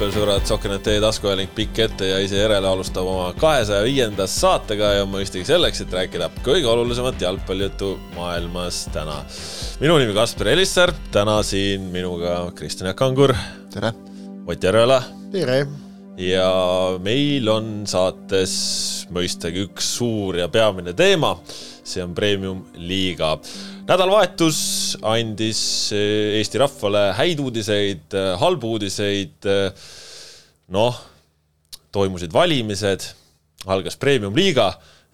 jalgpallisõbrad, Sokkernet teie taskuhääling pikk ette ja ise järele alustab oma kahesaja viiendast saatega ja mõistagi selleks, et rääkida kõige olulisemat jalgpallijuttu maailmas täna. minu nimi Kaspar Elisser, täna siin minuga Kristjan Jaak Angur. tere! Ott Järvela. tere! ja meil on saates mõistagi üks suur ja peamine teema, see on Premium-liiga nädalavahetus andis eh, Eesti rahvale häid uudiseid, eh, halbu uudiseid. Eh, noh, toimusid valimised, algas premium-liiga,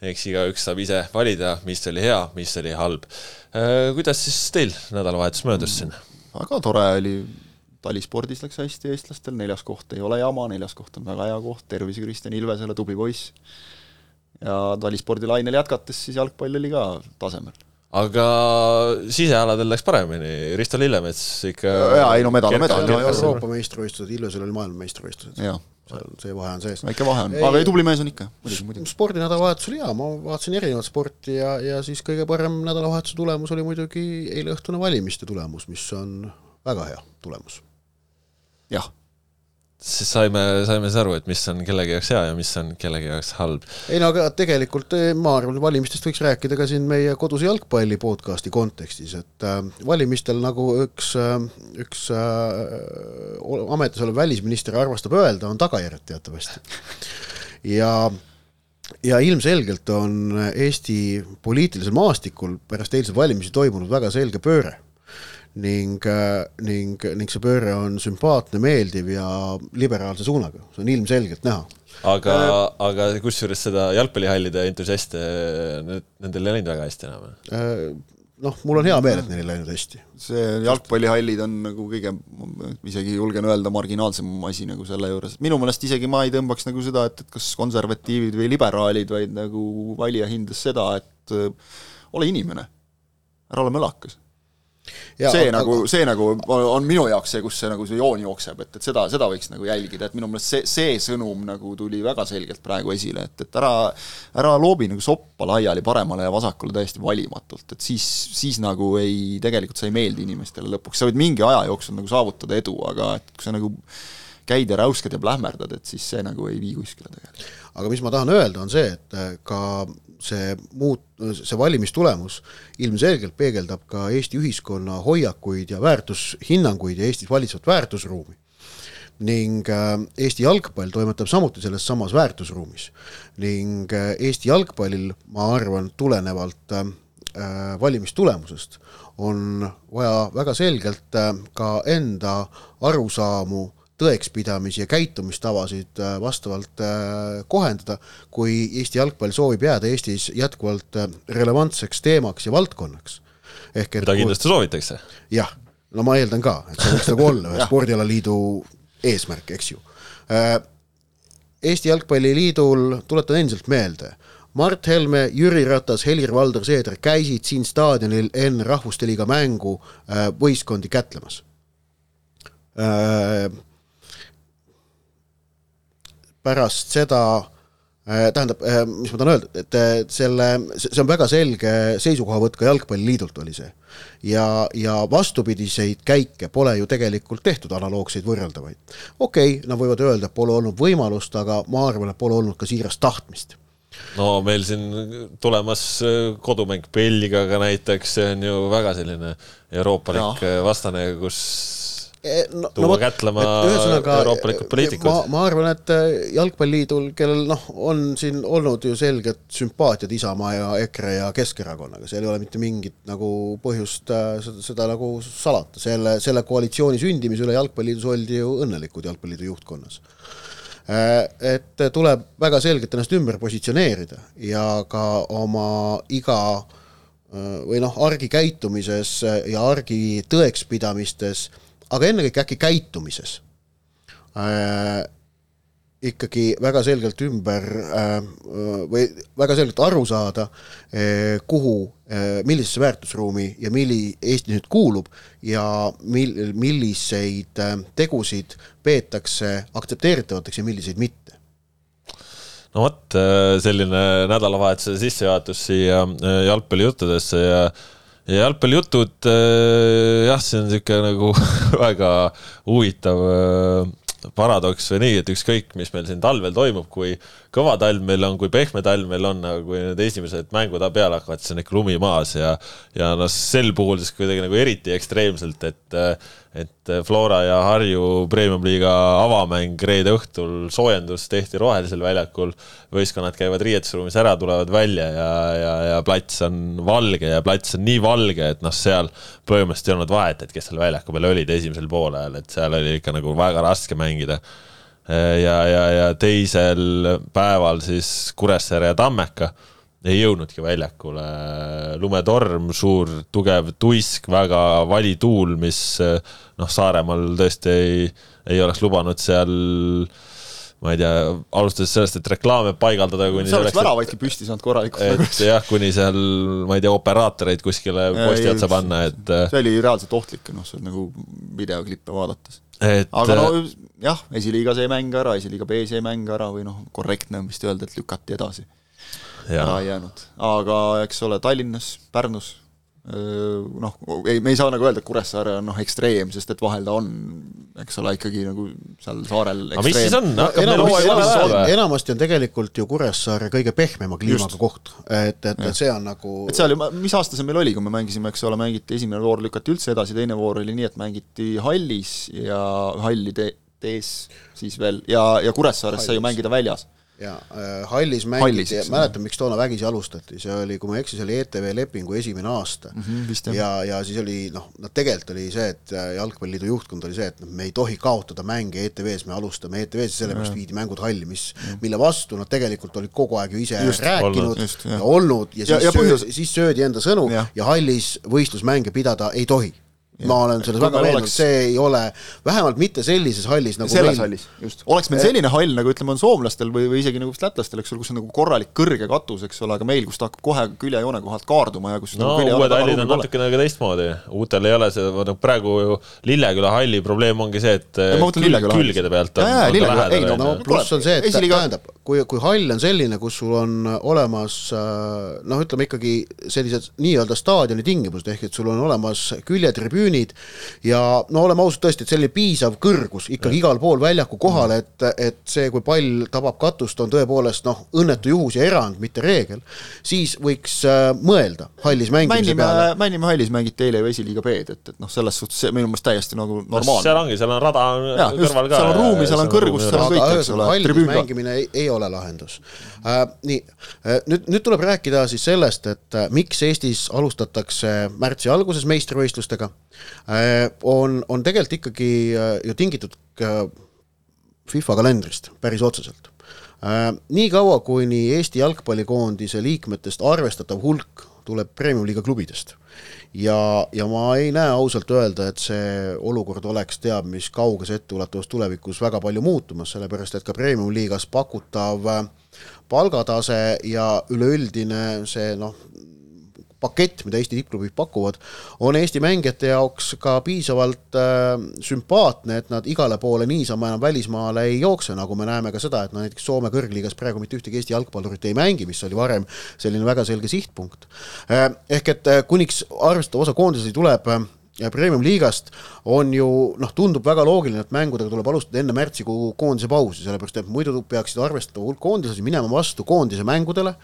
eks igaüks saab ise valida, mis oli hea, mis oli halb. kuidas siis teil nädalavahetus möödus siin? väga tore oli, talispordis läks hästi eestlastel, neljas koht ei ole jama, neljas koht on väga hea koht, tervise Kristjan Ilvesele, tubli poiss. Ja talispordilainel jätkates siis jalgpall oli ka tasemel aga sisealadel läks paremini, Risto Lillemets ikka jaa, ei no medal on medal. Euroopa meistrivõistlused, Ilvesel oli maailmameistrivõistlused. seal see vahe on sees. väike vahe on, aga ei, tubli mees on ikka, muidugi, muidugi. spordinädalavahetus oli hea, ma vaatasin erinevat sporti ja, ja siis kõige parem nädalavahetuse tulemus oli muidugi eileõhtune valimiste tulemus, mis on väga hea tulemus. jah siis saime, saime siis aru, et mis on kellegi jaoks hea ja mis on kellegi jaoks halb. ei no aga tegelikult eh, ma arvan, valimistest võiks rääkida ka siin meie koduse jalgpalli podcasti kontekstis, et äh, valimistel nagu üks äh,, üks äh, ametis olev välisminister armastab öelda, on tagajärjed teatavasti. ja ja ilmselgelt on Eesti poliitilisel maastikul pärast eilseid valimisi toimunud väga selge pööre ning, äh, ning, ning see pööre on sümpaatne, meeldiv ja liberaalse suunaga, see on ilmselgelt näha. aga äh,, aga kusjuures seda jalgpallihallide entusiaste, nendel ei läinud väga hästi enam äh,? noh, mul on hea meel, et neil ei läinud hästi. see jalgpallihallid on nagu kõige, isegi julgen öelda, marginaalsem asi nagu selle juures, et minu meelest isegi ma ei tõmbaks nagu seda, et, et kas konservatiivid või liberaalid, vaid nagu valija hindas seda, et äh, ole inimene, ära ole mölakas Ja, see aga, nagu, see nagu on minu jaoks see, kus see nagu see joon jookseb, et, et seda, seda võiks nagu jälgida, et minu meelest see, see sõnum nagu tuli väga selgelt praegu esile, et, et ära, ära loobi nagu soppa laiali paremale ja vasakule täiesti valimatult, et siis, siis nagu ei, tegelikult sa ei meeldi inimestele lõpuks, sa võid mingi aja jooksul nagu saavutada edu, aga et kui sa nagu käid ja räuskad ja plähmerdad, et siis see nagu ei vii kuskile tegelikult. aga mis ma tahan öelda, on see, et ka see muut-, see valimistulemus ilmselgelt peegeldab ka Eesti ühiskonna hoiakuid ja väärtushinnanguid ja Eestis valitsevat väärtusruumi. ning äh, Eesti jalgpall toimetab samuti selles samas väärtusruumis. ning äh, Eesti jalgpallil, ma arvan, tulenevalt äh, valimistulemusest on vaja väga selgelt ka enda arusaamu tõekspidamisi ja käitumistavasid äh, vastavalt äh, kohendada, kui Eesti jalgpall soovib jääda Eestis jätkuvalt äh, relevantseks teemaks ja valdkonnaks. ehk et mida kindlasti soovitakse. jah, no ma eeldan ka, et see võiks nagu olla ühe spordialaliidu eesmärk, eks ju. Eesti Jalgpalliliidul, tuletan endiselt meelde, Mart Helme, Jüri Ratas, Helir-Valdor Seeder käisid siin staadionil enne Rahvuste Liiga mängu võistkondi kätlemas pärast seda äh, tähendab, äh, mis ma tahan öelda, et äh, selle, see on väga selge seisukohavõtt ka Jalgpalliliidult oli see. ja, ja vastupidiseid käike pole ju tegelikult tehtud, analoogseid võrreldavaid. okei okay,, nad võivad öelda, et pole olnud võimalust, aga ma arvan, et pole olnud ka siirast tahtmist no meil siin tulemas kodumäng Belgiaga näiteks, see on ju väga selline euroopalik vastane, kus Eh, no, tuua no, kätlema euroopalikud poliitikud. ma, ma arvan, et eh, Jalgpalliliidul, kellel noh, on siin olnud ju selged sümpaatiad Isamaa ja EKRE ja Keskerakonnaga, seal ei ole mitte mingit nagu põhjust äh, seda, seda nagu salata, selle, selle koalitsiooni sündimise üle Jalgpalliliidus oldi ju õnnelikud Jalgpalliliidu juhtkonnas äh,. Et tuleb väga selgelt ennast ümber positsioneerida ja ka oma iga äh, või noh, argi käitumises ja argi tõekspidamistes äh, aga ennekõike äkki käitumises. Äh, ikkagi väga selgelt ümber äh, või väga selgelt aru saada äh,, kuhu äh,, millisesse väärtusruumi ja milli Eesti nüüd kuulub ja mil-, milliseid äh, tegusid peetakse aktsepteeritavateks ja milliseid mitte. No vot, äh, selline nädalavahetuse sissejuhatus siia äh, jalgpallijuttudesse ja ja jalgpallijutud, äh, jah, see on niisugune nagu väga huvitav, äh, paradoks või nii, et ükskõik, mis meil siin talvel toimub, kui kõva talv meil on, kui pehme talv meil on, aga kui need esimesed mängud peale hakkavad, siis on ikka lumi maas ja ja noh, sel puhul siis kuidagi nagu eriti ekstreemselt, et et Flora ja Harju Premium-liiga avamäng reede õhtul, soojendus tehti rohelisel väljakul, võistkonnad käivad riietusruumis ära, tulevad välja ja, ja, ja plats on valge ja plats on nii valge, et noh, seal põhimõtteliselt ei olnud vahet, et kes seal väljaku peal olid esimesel poolajal, et seal oli ikka nagu väga raske mängida. Ja, ja, ja teisel päeval siis Kuressaare ja Tammeka ei jõudnudki väljakule. lumetorm, suur tugev tuisk, väga vali tuul, mis noh, Saaremaal tõesti ei, ei oleks lubanud seal ma ei tea, alustades sellest, et reklaame paigaldada, kuni sa oleks väravaidki püsti saanud korralikult. et jah, kuni seal, ma ei tea, operaatoreid kuskile posti otsa panna, et see oli reaalselt ohtlik, noh, see on nagu videoklippe vaadates et aga no jah, esiliigas ei mängi ära, esiliiga B-s ei mängi ära või noh, korrektne on vist öelda, et lükati edasi. Ära jäänud, aga eks ole, Tallinnas, Pärnus noh, ei, me ei saa nagu öelda, et Kuressaare on noh, ekstreem, sest et vahel ta on, eks ole, ikkagi nagu seal saarel aga mis siis on? enamasti, enamasti on tegelikult ju Kuressaare kõige pehmema kliimaga Just. koht, et, et, et see on nagu et seal ju, mis aasta see meil oli, kui me mängisime, eks ole, mängiti esimene voor lükati üldse edasi, teine voor oli nii, et mängiti hallis ja halli te-, tees siis veel. Ja, ja Kuressaares sai ju mängida väljas ja äh, hallis mängiti, mäletan, miks toona vägisi alustati, see oli, kui ma ei eksi, see oli ETV lepingu esimene aasta. Mm. -hmm, ja, ja siis oli noh, noh tegelikult oli see, et äh, Jalgpalliliidu juhtkond oli see, et noh, me ei tohi kaotada mänge ETV-s, me alustame ETV-s ja sellepärast viidi mängud halli, mis mille vastu nad tegelikult olid kogu aeg ju ise just, rääkinud olnud, ja olnud ja, ja siis, ja põhjus... söödi, siis söödi enda sõnu ja, ja hallis võistlusmänge pidada ei tohi ma olen selles väga veendunud, see ei ole, vähemalt mitte sellises hallis nagu selles meil... hallis, just. oleks meil selline hall, nagu ütleme, on soomlastel või, või isegi nagu vist lätlastel, eks ole, kus on nagu korralik kõrge katus, eks ole, aga meil, kus ta hakkab kohe küljejoone kohalt kaarduma ja kus no nagu uued hallid on natukene ka teistmoodi, uutel ei ole see, noh praegu ju Lilleküla halli probleem ongi see, et külg, külgede pealt on, on ta lähedal. no pluss on see, et tähendab, kui, kui hall on selline, kus sul on olemas noh, ütleme ikkagi sellised nii-öelda staadioni tingimused, ehk et sul on olemas küljetribüün, tribüünid ja no oleme ausad tõesti, et selline piisav kõrgus ikkagi igal pool väljaku kohal, et, et see, kui pall tabab katust, on tõepoolest noh, õnnetu juhus ja erand, mitte reegel, siis võiks äh, mõelda hallis mängimise mängime, peale. mängime hallis, mängiti eile ju esiliiga B-d, et, et noh, selles suhtes see minu meelest täiesti nagu normaalne. seal ongi, seal on rada ja, kõrval ka. seal on ruumi, seal on kõrgust, seal on kõik, eks ole. hallis mängimine ei, ei ole lahendus äh,. nii äh,, nüüd, nüüd tuleb rääkida siis sellest, et äh, miks Eestis alustatakse märtsi alguses meistrivõistlustega Äh, on, on tegelikult ikkagi äh, ju tingitud FIFA kalendrist päris otseselt. Äh, niikaua, kuni Eesti jalgpallikoondise liikmetest arvestatav hulk tuleb Premium-liiga klubidest ja, ja ma ei näe ausalt öelda, et see olukord oleks teab mis kauges etteulatuvas tulevikus väga palju muutumas, sellepärast et ka Premium-liigas pakutav palgatase ja üleüldine see noh, pakett, mida Eesti tippklubid pakuvad, on Eesti mängijate jaoks ka piisavalt äh, sümpaatne, et nad igale poole niisama enam välismaale ei jookse, nagu me näeme ka seda, et no näiteks Soome kõrgliigas praegu mitte ühtegi Eesti jalgpallurit ei mängi, mis oli varem selline väga selge sihtpunkt äh,. Ehk et äh, kuniks arvestatav osa koondisi tuleb äh, Premium-liigast on ju noh, tundub väga loogiline, et mängudega tuleb alustada enne märtsikuu koondise pausi, sellepärast et muidu peaksid arvestatav hulk koondislasi minema vastu koondise mängudele,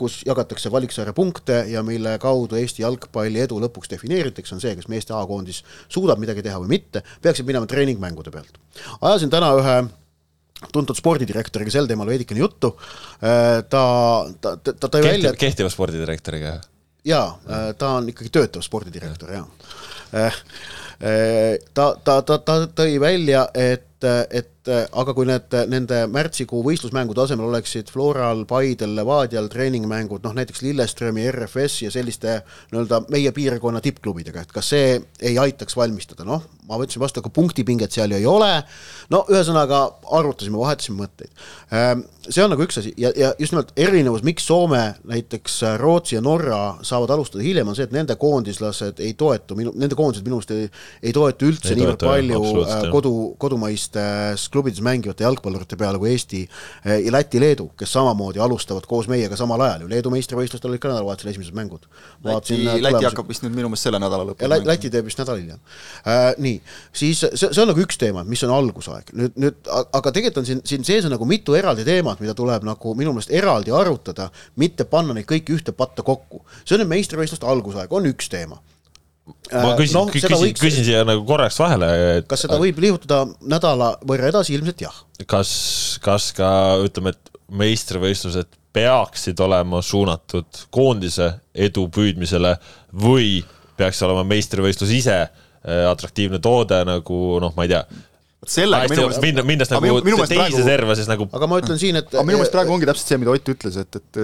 kus jagatakse valiksarja punkte ja mille kaudu Eesti jalgpalli edu lõpuks defineeritakse, on see, kas meeste A-koondis suudab midagi teha või mitte, peaksid minema treeningmängude pealt. ajasin täna ühe tuntud spordidirektoriga sel teemal veidikene juttu, äh, ta, ta, ta, tõi välja kehtiva spordidirektoriga? jaa, äh, ta on ikkagi töötav spordidirektor, jaa. Äh, ta, ta, ta, ta tõi välja, et, et et aga kui need, nende märtsikuu võistlusmängude asemel oleksid Floral, Paidel, Levadial treeningmängud, noh näiteks Lilleströmi, RFS ja selliste nii-öelda meie piirkonna tippklubidega, et kas see ei aitaks valmistada, noh, ma võtsin vastu, aga punktipinget seal ju ei ole, no ühesõnaga arutasime, vahetasime mõtteid. Ehm, see on nagu üks asi. Ja, ja just nimelt erinevus, miks Soome, näiteks Rootsi ja Norra saavad alustada hiljem, on see, et nende koondislased ei toetu, minu, nende koondised minu arust ei, ei toetu üldse niivõrd palju äh, kodu, kodumaist sellistes klubides mängivate jalgpallurite peale kui Eesti eh, ja Läti, Leedu, kes samamoodi alustavad koos meiega samal ajal ju, Leedu meistrivõistlustel olid ka nädalavahetusel esimesed mängud. Läti, Läti hakkab vist nüüd minu meelest selle nädala lõpul Läti, Läti teeb vist nädal hiljem äh,. Nii, siis see, see on nagu üks teema, mis on algusaeg, nüüd, nüüd aga tegelikult on siin, siin sees on nagu mitu eraldi teemat, mida tuleb nagu minu meelest eraldi arutada, mitte panna neid kõiki ühte patta kokku. see on nüüd meistrivõistluste algusaeg, on üks teema ma äh, küsin no,, küsin, võiks... küsin siia nagu korraks vahele et.... kas seda võib liigutada nädala võrra edasi, ilmselt jah. kas, kas ka ütleme, et meistrivõistlused peaksid olema suunatud koondise edu püüdmisele või peaks olema meistrivõistlus ise äh, atraktiivne toode nagu noh, ma ei tea sellega minu meelest minna, minnes nagu minu, minu teise praegu, serva, siis nagu aga ma ütlen siin, et aga minu meelest praegu ongi täpselt see, mida Ott ütles, et, et,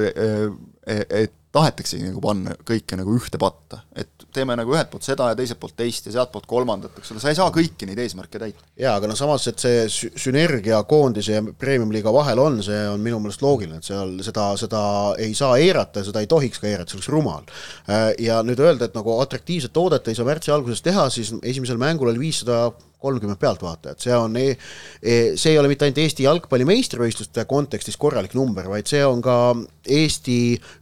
et tahetaksegi nagu panna kõike nagu ühte patta, et teeme nagu ühelt poolt seda ja teiselt poolt teist ja sealtpoolt kolmandat, eks ole, sa ei saa kõiki neid eesmärke täita. jaa, aga no samas, et see sü-, sünergia koondise ja premium-liiga vahel on, see on minu meelest loogiline, et seal seda, seda ei saa eirata ja seda ei tohiks ka eirata, see oleks rumal. Äh, ja nüüd öelda, et nagu atraktiivset toodet ei saa märtsi alguses teha, siis esimesel mängul oli viissada kolmkümmend pealtvaatajat, see on, e, e, see ei ole mitte ainult Eesti jalgpalli meistrivõistluste kontekstis korralik number, vaid see on ka Eesti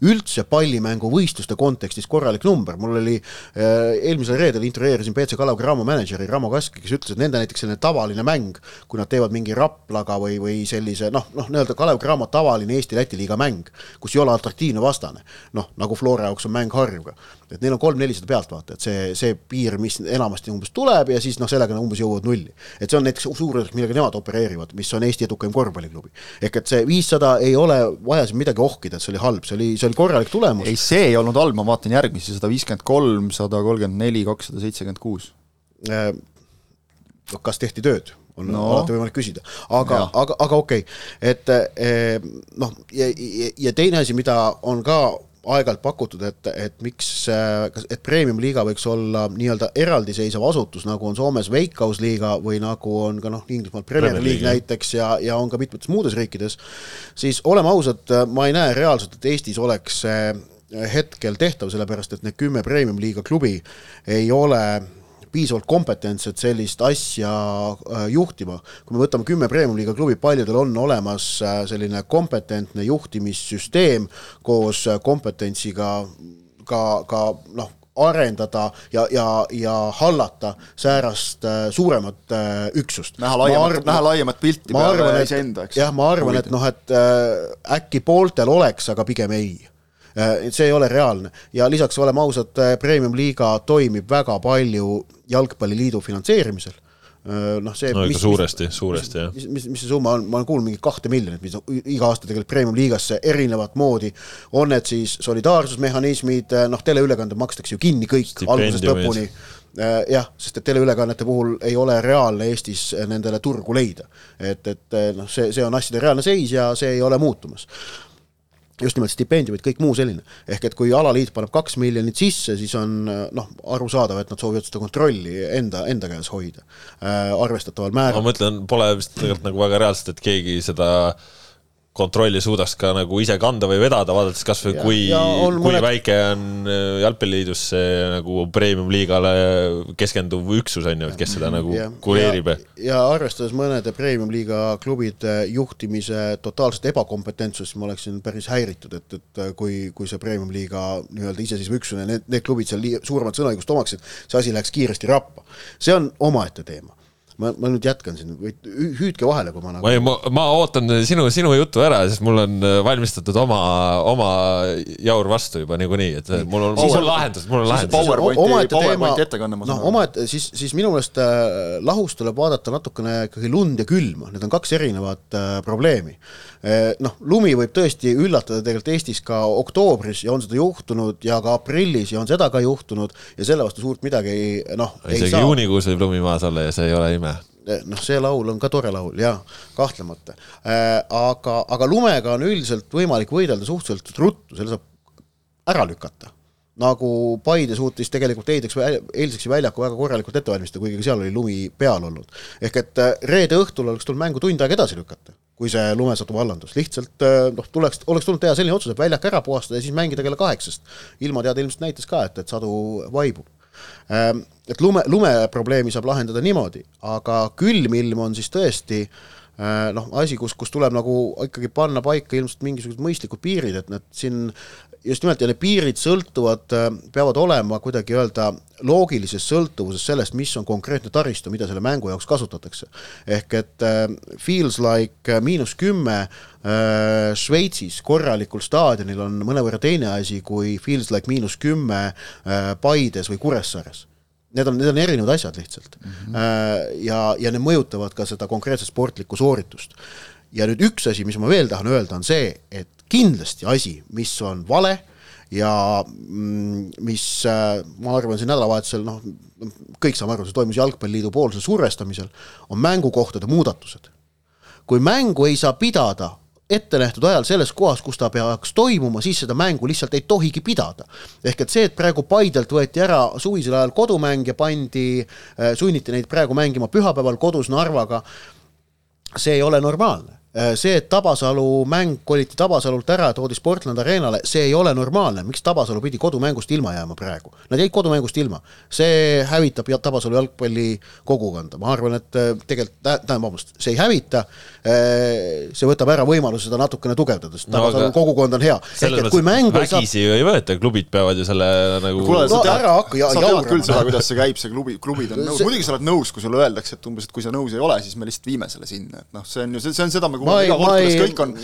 üldse pallimänguvõistluste kontekstis korralik number, mul oli e, eelmisel reedel intervjueerisin BC Kalev Cramo mänedžeri Ramo Kaski, kes ütles, et nende näiteks selline tavaline mäng, kui nad teevad mingi Raplaga või, või sellise noh, noh nii-öelda Kalev Cramo tavaline Eesti-Läti liiga mäng, kus ei ole atraktiivne vastane, noh nagu Flora jaoks on mäng Harjuga, et neil on kolm-nelisada pealtvaatajat, see, see piir, mis enamasti umbes tuleb ja siis noh, sellega nad umbes jõuavad nulli. et see on näiteks suurusjärk, millega nemad opereerivad, mis on Eesti edukaim korvpalliklubi. ehk et see viissada ei ole vaja siin midagi ohkida, et see oli halb, see oli, see oli korralik tulemus. ei, see ei olnud halb, ma vaatan järgmisi, sada viiskümmend kolm, sada kolmkümmend neli, kakssada seitsekümmend kuus. Äh, kas tehti tööd? on no. alati võimalik küsida, aga, aga, aga okei okay., et eh, noh, ja, ja, ja teine asi, mida on ka aeg-ajalt pakutud, et, et miks, kas, et premium-liiga võiks olla nii-öelda eraldiseisev asutus, nagu on Soomes Veikkausliiga või nagu on ka noh, Inglismaal Premier League näiteks ja, ja on ka mitmetes muudes riikides, siis oleme ausad, ma ei näe reaalselt, et Eestis oleks see hetkel tehtav, sellepärast et need kümme premium-liiga klubi ei ole piisavalt kompetentsed sellist asja äh, juhtima. kui me võtame kümme premium-liiga klubi, paljudel on olemas äh, selline kompetentne juhtimissüsteem koos äh, kompetentsiga ka, ka noh, arendada ja, ja, ja hallata säärast suuremat üksust. näha laiemat, näha laiemat pilti peale iseenda, eks. jah, ma arvan, et noh, et äkki pooltel oleks, aga pigem ei see ei ole reaalne. Ja lisaks oleme ausad, äh, premium-liiga toimib väga palju Jalgpalliliidu finantseerimisel. Äh, noh, see no ikka suuresti, suuresti jah. mis, mis, mis see summa on, ma olen kuulnud mingi kahte miljonit, mis iga aasta tegelikult Premium-liigasse erinevat moodi, on need siis solidaarsusmehhanismid, noh, teleülekanded makstakse ju kinni kõik algusest lõpuni, jah, sest et teleülekannete puhul ei ole reaalne Eestis nendele turgu leida. et, et noh, see, see on asjade reaalne seis ja see ei ole muutumas just nimelt stipendiumid, kõik muu selline. ehk et kui alaliit paneb kaks miljonit sisse, siis on noh, arusaadav, et nad soovivad seda kontrolli enda, enda käes hoida äh, arvestataval määral. ma mõtlen, pole vist tegelikult nagu väga reaalselt, et keegi seda äh, kontrolli suudaks ka nagu ise kanda või vedada, vaadates kasvõi kui, kui mõned... väike on äh, jalgpalliliidus see nagu premium-liigale keskenduv üksus, on ju, et kes seda nagu ja, kureerib. ja arvestades mõnede premium-liiga klubide juhtimise totaalset ebakompetentsust, ma oleksin päris häiritud, et, et kui, kui see premium-liiga nii-öelda iseseisva üksusena, need, need klubid seal suuremat sõnaõigust omaksid, see asi läheks kiiresti rappa. see on omaette teema ma, ma nüüd jätkan siin, hüüdke vahele, kui ma nagu. ma ei, ma, ma ootan sinu, sinu juttu ära, sest mul on äh, valmistatud oma, oma jaur vastu juba niikuinii, et mul on, mul on lahendus, mul on lahendus. PowerPointi, PowerPointi ettekanne, ma saan no, aru. omaette, siis, siis minu meelest äh, lahus tuleb vaadata natukene ikkagi lund ja külma, need on kaks erinevat äh, probleemi äh,. Noh, lumi võib tõesti üllatada tegelikult Eestis ka oktoobris ja on seda juhtunud ja ka aprillis ja on seda ka juhtunud ja selle vastu suurt midagi noh, ei saa. isegi juunikuus võib lumi maas olla ja see ei ole ime eh, noh, see laul on ka tore laul jaa, kahtlemata äh,. aga, aga lumega on üldiselt võimalik võidelda suhteliselt ruttu, selle saab ära lükata. nagu Paide suutis tegelikult eilseks, eilseks väljaku väga korralikult ette valmistada, kuigi seal oli lumi peal olnud. ehk et reede õhtul oleks tulnud mängu tund aega edasi lükata, kui see lumesadu vallandus, lihtsalt äh, noh, tuleks, oleks tulnud teha selline otsus, et väljak ära puhastada ja siis mängida kella kaheksast. ilmateade ilmselt näitas ka, et, et sadu vaibub Ähm, et lume, lumeprobleemi saab lahendada niimoodi, aga külm ilm on siis tõesti äh, noh, asi, kus, kus tuleb nagu ikkagi panna paika ilmselt mingisugused mõistlikud piirid, et need siin just nimelt ja need piirid sõltuvad, äh, peavad olema kuidagi öelda loogilises sõltuvuses sellest, mis on konkreetne taristu, mida selle mängu jaoks kasutatakse. ehk et äh, feels like äh, miinus kümme Šveitsis korralikul staadionil on mõnevõrra teine asi kui feels like miinus kümme Paides või Kuressaares Need on, need on erinevad asjad lihtsalt mm. -hmm. ja, ja need mõjutavad ka seda konkreetset sportlikku sooritust. ja nüüd üks asi, mis ma veel tahan öelda, on see, et kindlasti asi, mis on vale ja mm, mis äh, ma arvan, siin nädalavahetusel noh, kõik saame aru, see toimus Jalgpalliliidu poolsel survestamisel, on mängukohtade muudatused. kui mängu ei saa pidada ettenähtud ajal selles kohas, kus ta peaks toimuma, siis seda mängu lihtsalt ei tohigi pidada. ehk et see, et praegu Paidelt võeti ära suvisel ajal kodumäng ja pandi, äh, sunniti neid praegu mängima pühapäeval kodus Narvaga, see ei ole normaalne see, et Tabasalu mäng koliti Tabasalult ära ja toodi Sportland Arenale, see ei ole normaalne, miks Tabasalu pidi kodumängust ilma jääma praegu? Nad jäid kodumängust ilma, see hävitab Tabasalu jalgpalli kogukonda, ma arvan, et äh, tegelikult, tähendab, vabandust, see ei hävita, äh, see võtab ära võimaluse seda natukene tugevdada, sest Tabasalu no, kogukond on hea. ehk et kui mängu vägisi ju ei võeta, klubid peavad ju selle nagu kuule, sa no, tead, hakka, ja, sa tead küll seda, kuidas see käib, see klubi, klubid on nõus, muidugi sa oled nõus, kui sulle öeldakse, et umbes, et kui sa nõus ei ole, siis me lihtsalt viime selle sinna, et noh, see on ju, see on seda me ma ei, ma ei kõik on,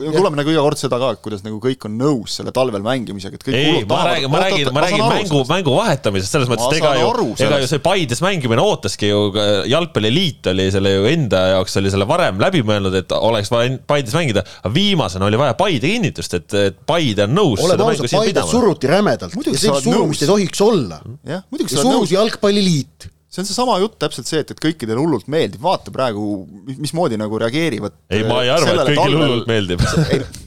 kuuleme nagu iga kord seda ka, et kuidas nagu kõik on nõus selle talvel mängimisega, et kõik ei, ma räägin, ma räägin, ma räägin mängu, mängu vahetamisest, selles mõttes, et ega ju, ega ju see Paides mängimine ootaski ju, jalgpalliliit oli selle ju enda jaoks oli selle varem läbi mõelnud, et oleks vaja Paides mängida, aga viimasena oli vaja Paide kinnitust, et, et Paide on nõus oleme ausad, Paidet suruti rämedalt. Ja sellist surumist ei tohiks olla. jah, muidugi sa oled nõus. jalgpalliliit see on seesama jutt täpselt see, et, et kõikidele hullult meeldib, vaata praegu, mismoodi nagu reageerivad. ei, ma ei arva, et kõigile hullult meeldib.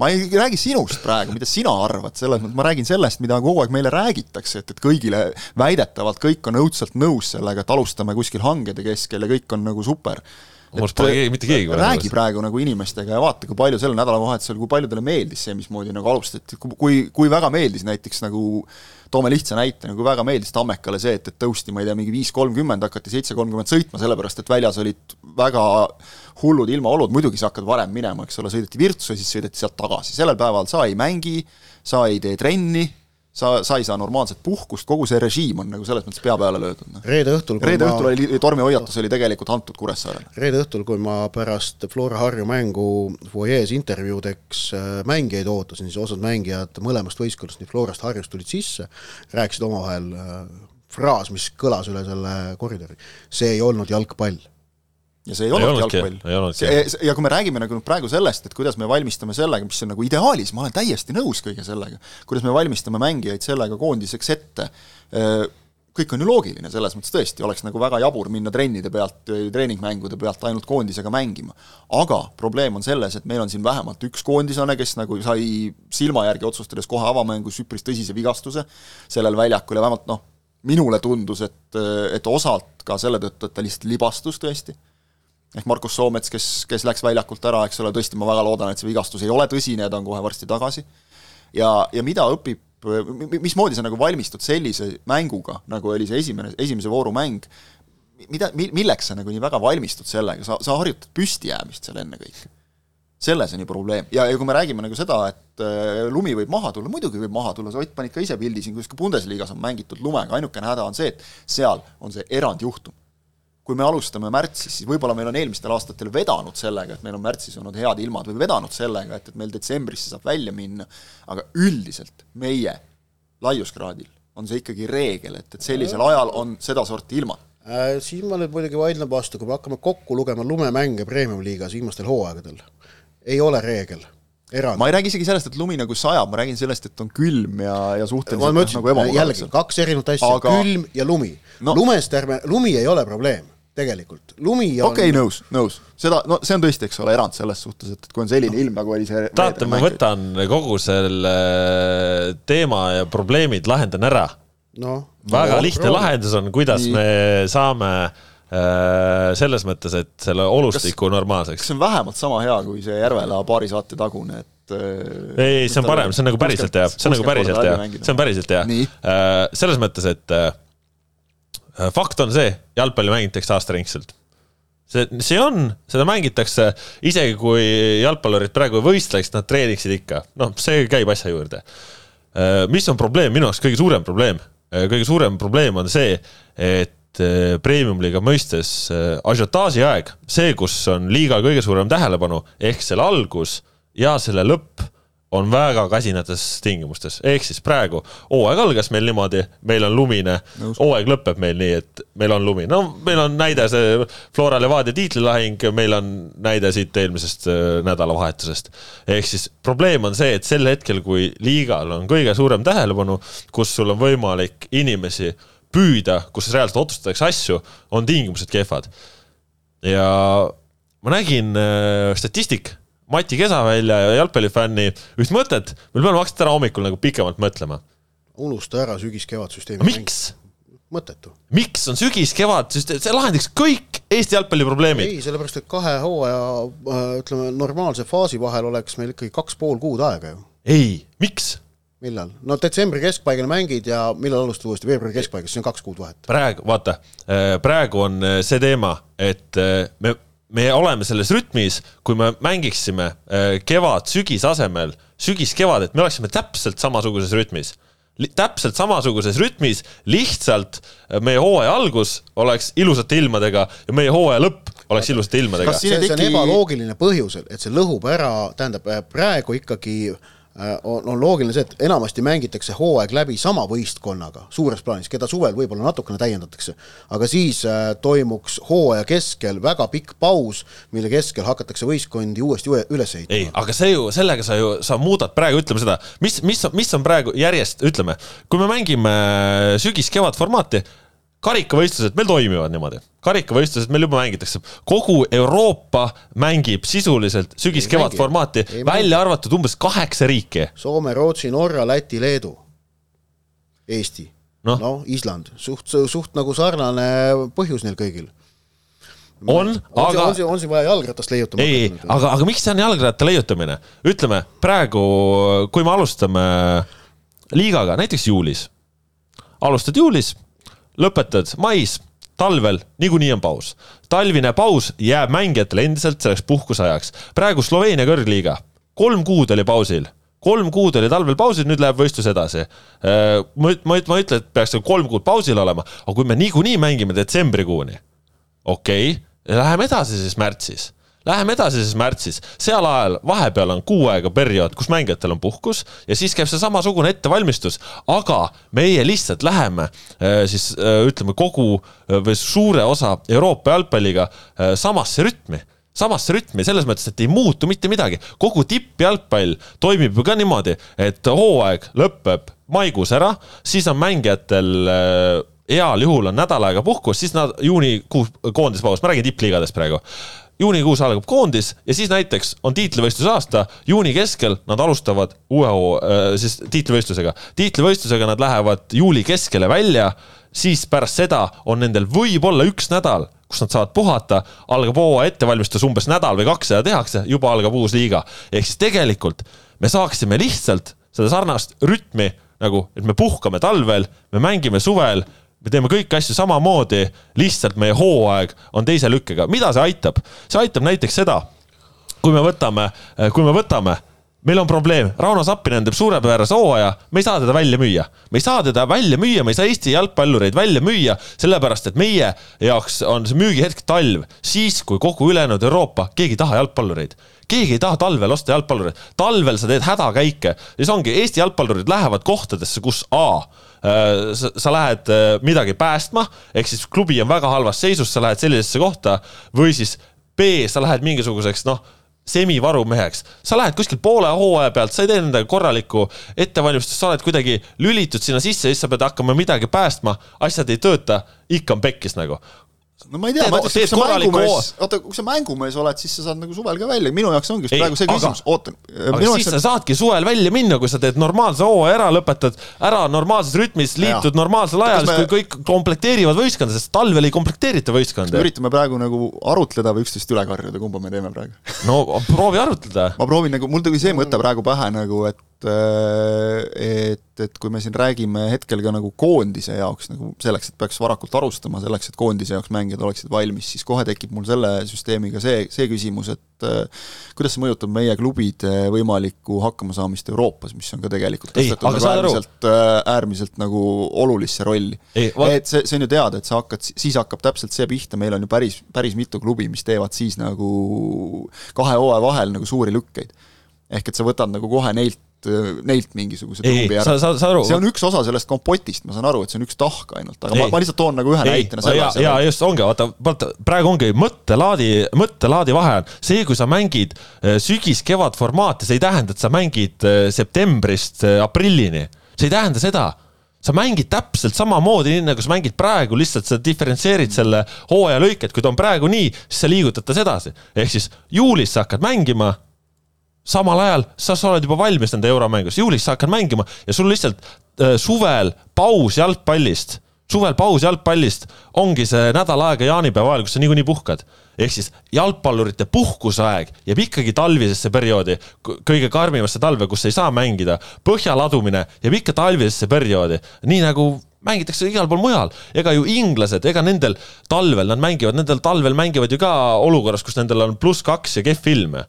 Ma ei räägi sinust praegu, mida sina arvad, selles mõttes ma räägin sellest, mida kogu aeg meile räägitakse, et, et kõigile väidetavalt kõik on õudselt nõus sellega, et alustame kuskil hangede keskel ja kõik on nagu super arust pole keegi, mitte keegi räägi praegu nagu inimestega ja vaata, kui palju sellel nädalavahetusel, kui paljudele meeldis see, mismoodi nagu alustati, kui, kui väga meeldis näiteks nagu toome lihtsa näite, nagu väga meeldis Tammekale see, et, et tõusti, ma ei tea, mingi viis kolmkümmend, hakati seitse kolmkümmend sõitma, sellepärast et väljas olid väga hullud ilmaolud, muidugi sa hakkad varem minema, eks ole, sõideti Virtsu ja siis sõideti sealt tagasi, sellel päeval sa ei mängi, sa ei tee trenni, sa, sa ei saa normaalset puhkust, kogu see režiim on nagu selles mõttes pea peale löödud. Noh. reede õhtul reede õhtul ma... oli tormihoiatus oli tegelikult antud Kuressaarele. reede õhtul, kui ma pärast Flora Harju mängu fuajees intervjuudeks äh, mängijaid ootasin, siis osad mängijad mõlemast võistkonnast, nii Florast, Harjust tulid sisse, rääkisid omavahel äh, fraas, mis kõlas üle selle koridori. see ei olnud jalgpall ja see ei, ei olnud jalgpall. ja kui me räägime nagu praegu sellest, et kuidas me valmistame sellega, mis on nagu ideaalis, ma olen täiesti nõus kõige sellega, kuidas me valmistame mängijaid sellega koondiseks ette, kõik on ju loogiline, selles mõttes tõesti oleks nagu väga jabur minna trennide pealt, treeningmängude pealt ainult koondisega mängima. aga probleem on selles, et meil on siin vähemalt üks koondislane, kes nagu sai silma järgi otsustades kohe avamängus üpris tõsise vigastuse sellel väljakul ja vähemalt noh, minule tundus, et, et osalt ka selle tõttu, et ta lihtsalt libastus tõesti ehk Markus Soomets, kes, kes läks väljakult ära, eks ole, tõesti ma väga loodan, et see vigastus ei ole tõsine ja ta on kohe varsti tagasi. ja, ja mida õpib, mismoodi sa nagu valmistud sellise mänguga, nagu oli see esimene, esimese vooru mäng, mida, milleks sa nagu nii väga valmistud sellega, sa, sa harjutad püstijäämist seal ennekõike. selles on ju probleem. Ja, ja kui me räägime nagu seda, et äh, lumi võib maha tulla, muidugi võib maha tulla, sa Ott panid ka ise pildi siin, kuidas ka Bundesliga-s on mängitud lumega, ainukene häda on see, et seal on see erandjuhtum kui me alustame märtsis, siis võib-olla meil on eelmistel aastatel vedanud sellega, et meil on märtsis olnud head ilmad või vedanud sellega, et, et meil detsembrisse saab välja minna, aga üldiselt meie laiuskraadil on see ikkagi reegel, et, et sellisel ajal on sedasorti ilmad äh,. Siin ma nüüd muidugi vaidlen vastu, kui me hakkame kokku lugema lumemänge Premium-liigas viimastel hooaegadel, ei ole reegel erand. ma ei räägi isegi sellest, et lumi nagu sajab, ma räägin sellest, et on külm ja, ja suhteliselt ma ütlesin, nagu jällegi, kaks erinevat asja Aga..., külm ja lumi no.. lumest ärme, lumi ei ole probleem tegelikult, lumi on okei okay,, nõus, nõus. seda, no see on tõesti, eks ole, erand selles suhtes, et, et kui on selline no. ilm, nagu oli see tahate, ma võtan kogu selle teema ja probleemid lahendan ära no,? väga no, lihtne proov. lahendus on, kuidas Nii. me saame äh, selles mõttes, et selle olustiku kas, normaalseks. kas see on vähemalt sama hea kui see Järvela paari saate tagune, et ei, see on parem, see on nagu päriselt hea, see on nagu päriselt hea, see on päriselt hea. selles mõttes, et fakt on see, jalgpalli mängitakse aastaringselt. See, see on, seda mängitakse, isegi kui jalgpallurid praegu ei võistleks, nad treeniksid ikka, noh, see käib asja juurde. mis on probleem, minu jaoks kõige suurem probleem, kõige suurem probleem on see, et premium-liiga mõistes asiotaaži aeg, see, kus on liiga kõige suurem tähelepanu, ehk selle algus ja selle lõpp on väga kasinates tingimustes, ehk siis praegu hooaeg algas meil niimoodi, meil on lumine, hooaeg lõpeb meil nii, et meil on lumi, no meil on näide see Flora Levadia tiitlilahing, meil on näide siit eelmisest äh, nädalavahetusest. ehk siis probleem on see, et sel hetkel, kui liigal on kõige suurem tähelepanu, kus sul on võimalik inimesi püüda, kus reaalselt otsustatakse asju, on tingimused kehvad. ja ma nägin äh, statistik Mati Kesavälja ja jalgpallifänni üht mõtet, mille peale ma hakkasin täna hommikul nagu pikemalt mõtlema. unusta ära sügis-kevad süsteemi. miks? mõttetu. miks on sügis-kevad, see lahendaks kõik Eesti jalgpalli probleemid. ei, sellepärast et kahe hooaja äh, ütleme, normaalse faasi vahel oleks meil ikkagi kaks pool kuud aega ju. ei, miks? Millal? no detsembri keskpaigani mängid ja millal alustad uuesti, veebruari keskpaigas, siis on kaks kuud vahet. praegu, vaata, äh, praegu on äh, see teema, et me me oleme selles rütmis, kui me mängiksime äh, kevad-sügis asemel sügis-kevad, et me oleksime täpselt samasuguses rütmis täpselt samasuguses rütmis, lihtsalt äh, meie hooaja algus oleks ilusate ilmadega ja meie hooaja lõpp oleks ilusate ilmadega. see, see on ebaloogiline põhjusel, et see lõhub ära, tähendab äh, praegu ikkagi äh, Äh, on, on loogiline see, et enamasti mängitakse hooaeg läbi sama võistkonnaga suures plaanis, keda suvel võib-olla natukene täiendatakse. aga siis äh, toimuks hooaja keskel väga pikk paus, mille keskel hakatakse võistkondi uuesti üles ehitama. ei, aga see ju, sellega sa ju, sa muudad praegu, ütleme seda, mis, mis, mis on praegu järjest, ütleme, kui me mängime sügis-kevad formaati karikavõistlused meil toimivad niimoodi, karikavõistlused meil juba mängitakse, kogu Euroopa mängib sisuliselt sügis-kevad formaati, välja arvatud umbes kaheksa riiki. Soome, Rootsi, Norra, Läti, Leedu, Eesti, noh. No, no, Island, suht, suht nagu sarnane põhjus neil kõigil. On, aga. on siin, on siin vaja jalgratast leiutama? ei, aga, aga miks see on jalgratta leiutamine? ütleme praegu, kui me alustame liigaga, näiteks juulis, alustad juulis lõpetad mais, talvel niikuinii on paus. talvine paus jääb mängijatele endiselt selleks puhkusajaks. praegu Sloveenia kõrgliiga, kolm kuud oli pausil kolm kuud oli talvel pausil, nüüd läheb võistlus edasi. Äh, ma, ma, ma ei ütle, et peaks kolm kuud pausil olema, aga kui me niikuinii mängime detsembrikuuni, okei okay,, läheme edasi siis märtsis Läheme edasi siis märtsis, seal ajal vahepeal on kuu aega periood, kus mängijatel on puhkus ja siis käib see samasugune ettevalmistus, aga meie lihtsalt läheme äh, siis äh, ütleme kogu äh, või suure osa Euroopa jalgpalliga samasse rütmi. Samasse rütmi, selles mõttes, et ei muutu mitte midagi. kogu tippjalgpall toimib ju ka niimoodi, et hooaeg lõpeb maikuus ära, siis on mängijatel heal juhul on nädal aega puhkus, siis nad juunikuus koondispaus, ma räägin tippliigadest praegu juunikuus algab koondis ja siis näiteks on tiitlivõistluse aasta, juuni keskel nad alustavad uue hoo äh,, siis tiitlivõistlusega. tiitlivõistlusega nad lähevad juuli keskele välja, siis pärast seda on nendel võib-olla üks nädal, kus nad saavad puhata, algab hooaja ettevalmistus umbes nädal või kaks seda tehakse, juba algab uus liiga. ehk siis tegelikult me saaksime lihtsalt seda sarnast rütmi nagu, et me puhkame talvel, me mängime suvel me teeme kõiki asju samamoodi, lihtsalt meie hooaeg on teise lükkega. mida see aitab? see aitab näiteks seda, kui me võtame, kui me võtame meil on probleem, Rauno Sappinen teeb suurepärase hooaja, me ei saa teda välja müüa. me ei saa teda välja müüa, me ei saa Eesti jalgpallureid välja müüa, sellepärast et meie jaoks on see müügihetk talv, siis kui kogu ülejäänud Euroopa, keegi ei taha jalgpallureid keegi ei taha talvel osta jalgpallureid, talvel sa teed hädakäike ja siis ongi, Eesti jalgpallurid lähevad kohtadesse, kus A sa, sa lähed äh, midagi päästma, ehk siis klubi on väga halvas seisus, sa lähed sellisesse kohta või siis B, sa lähed mingisuguseks noh, semivarumeheks, sa lähed kuskil poole hooaja pealt, sa ei tee nendega korralikku ettevalmistust, sa oled kuidagi lülitud sinna sisse, siis sa pead hakkama midagi päästma, asjad ei tööta, ikka on pekkis nagu no ma ei tea, ma ütleks, kui sa mängumees, oota, kui sa mängumees oled, siis sa saad nagu suvel ka välja, minu jaoks ongi praegu see küsimus, ootan. aga siis on... sa saadki suvel välja minna, kui sa teed normaalse hooaja ära, lõpetad ära normaalses rütmis, liitud normaalsel ajal, me... kui kõik komplekteerivad võistkonda, sest talvel ei komplekteerita võistkonda. me üritame praegu nagu arutleda või üksteist üle karjuda, kumba me teeme praegu no proovi arutleda. ma proovin nagu, mul tuli see mõte praegu pähe nagu, et et, et kui me siin räägime hetkel ka nagu koondise jaoks nagu selleks, et peaks varakult varustama, selleks, et koondise jaoks mängijad oleksid valmis, siis kohe tekib mul selle süsteemiga see, see küsimus, et äh, kuidas see mõjutab meie klubide võimalikku hakkamasaamist Euroopas, mis on ka tegelikult tõstetud nagu äärmiselt, äh, äärmiselt nagu olulisse rolli. et see, see on ju teada, et sa hakkad, siis hakkab täpselt see pihta, meil on ju päris, päris mitu klubi, mis teevad siis nagu kahe hooaja vahel nagu suuri lükkeid. ehk et sa võtad nagu kohe neilt Äh, neilt mingisuguse trumbi ära. see on üks osa sellest kompotist, ma saan aru, et see on üks tahk ainult, aga ei. ma, ma lihtsalt toon nagu ühe näitena selle ja, ja just ongi, vaata, vaata praegu ongi mõttelaadi, mõttelaadi vahe on see, kui sa mängid äh, sügis-kevad formaati, see ei tähenda, et sa mängid äh, septembrist aprillini, see ei tähenda seda sa mängid täpselt samamoodi, nii nagu sa mängid praegu, lihtsalt sa diferentseerid selle hooaja lõike, et kui ta on praegu nii, siis sa liigutad tas edasi. ehk siis juulis sa hakkad mängima samal ajal sa, sa oled juba valmis nende euromängus, juulis sa hakkad mängima ja sul lihtsalt äh, suvel paus jalgpallist, suvel paus jalgpallist ongi see nädal aega jaanipäeva ajal, kus sa niikuinii puhkad. ehk siis jalgpallurite puhkuseaeg jääb ikkagi talvisesse perioodi, kõige karmimasse talve, kus ei saa mängida. põhja ladumine jääb ikka talvisesse perioodi, nii nagu mängitakse igal pool mujal, ega ju inglased, ega nendel talvel nad mängivad, nendel talvel mängivad ju ka olukorras, kus nendel on pluss kaks ja kehv ilm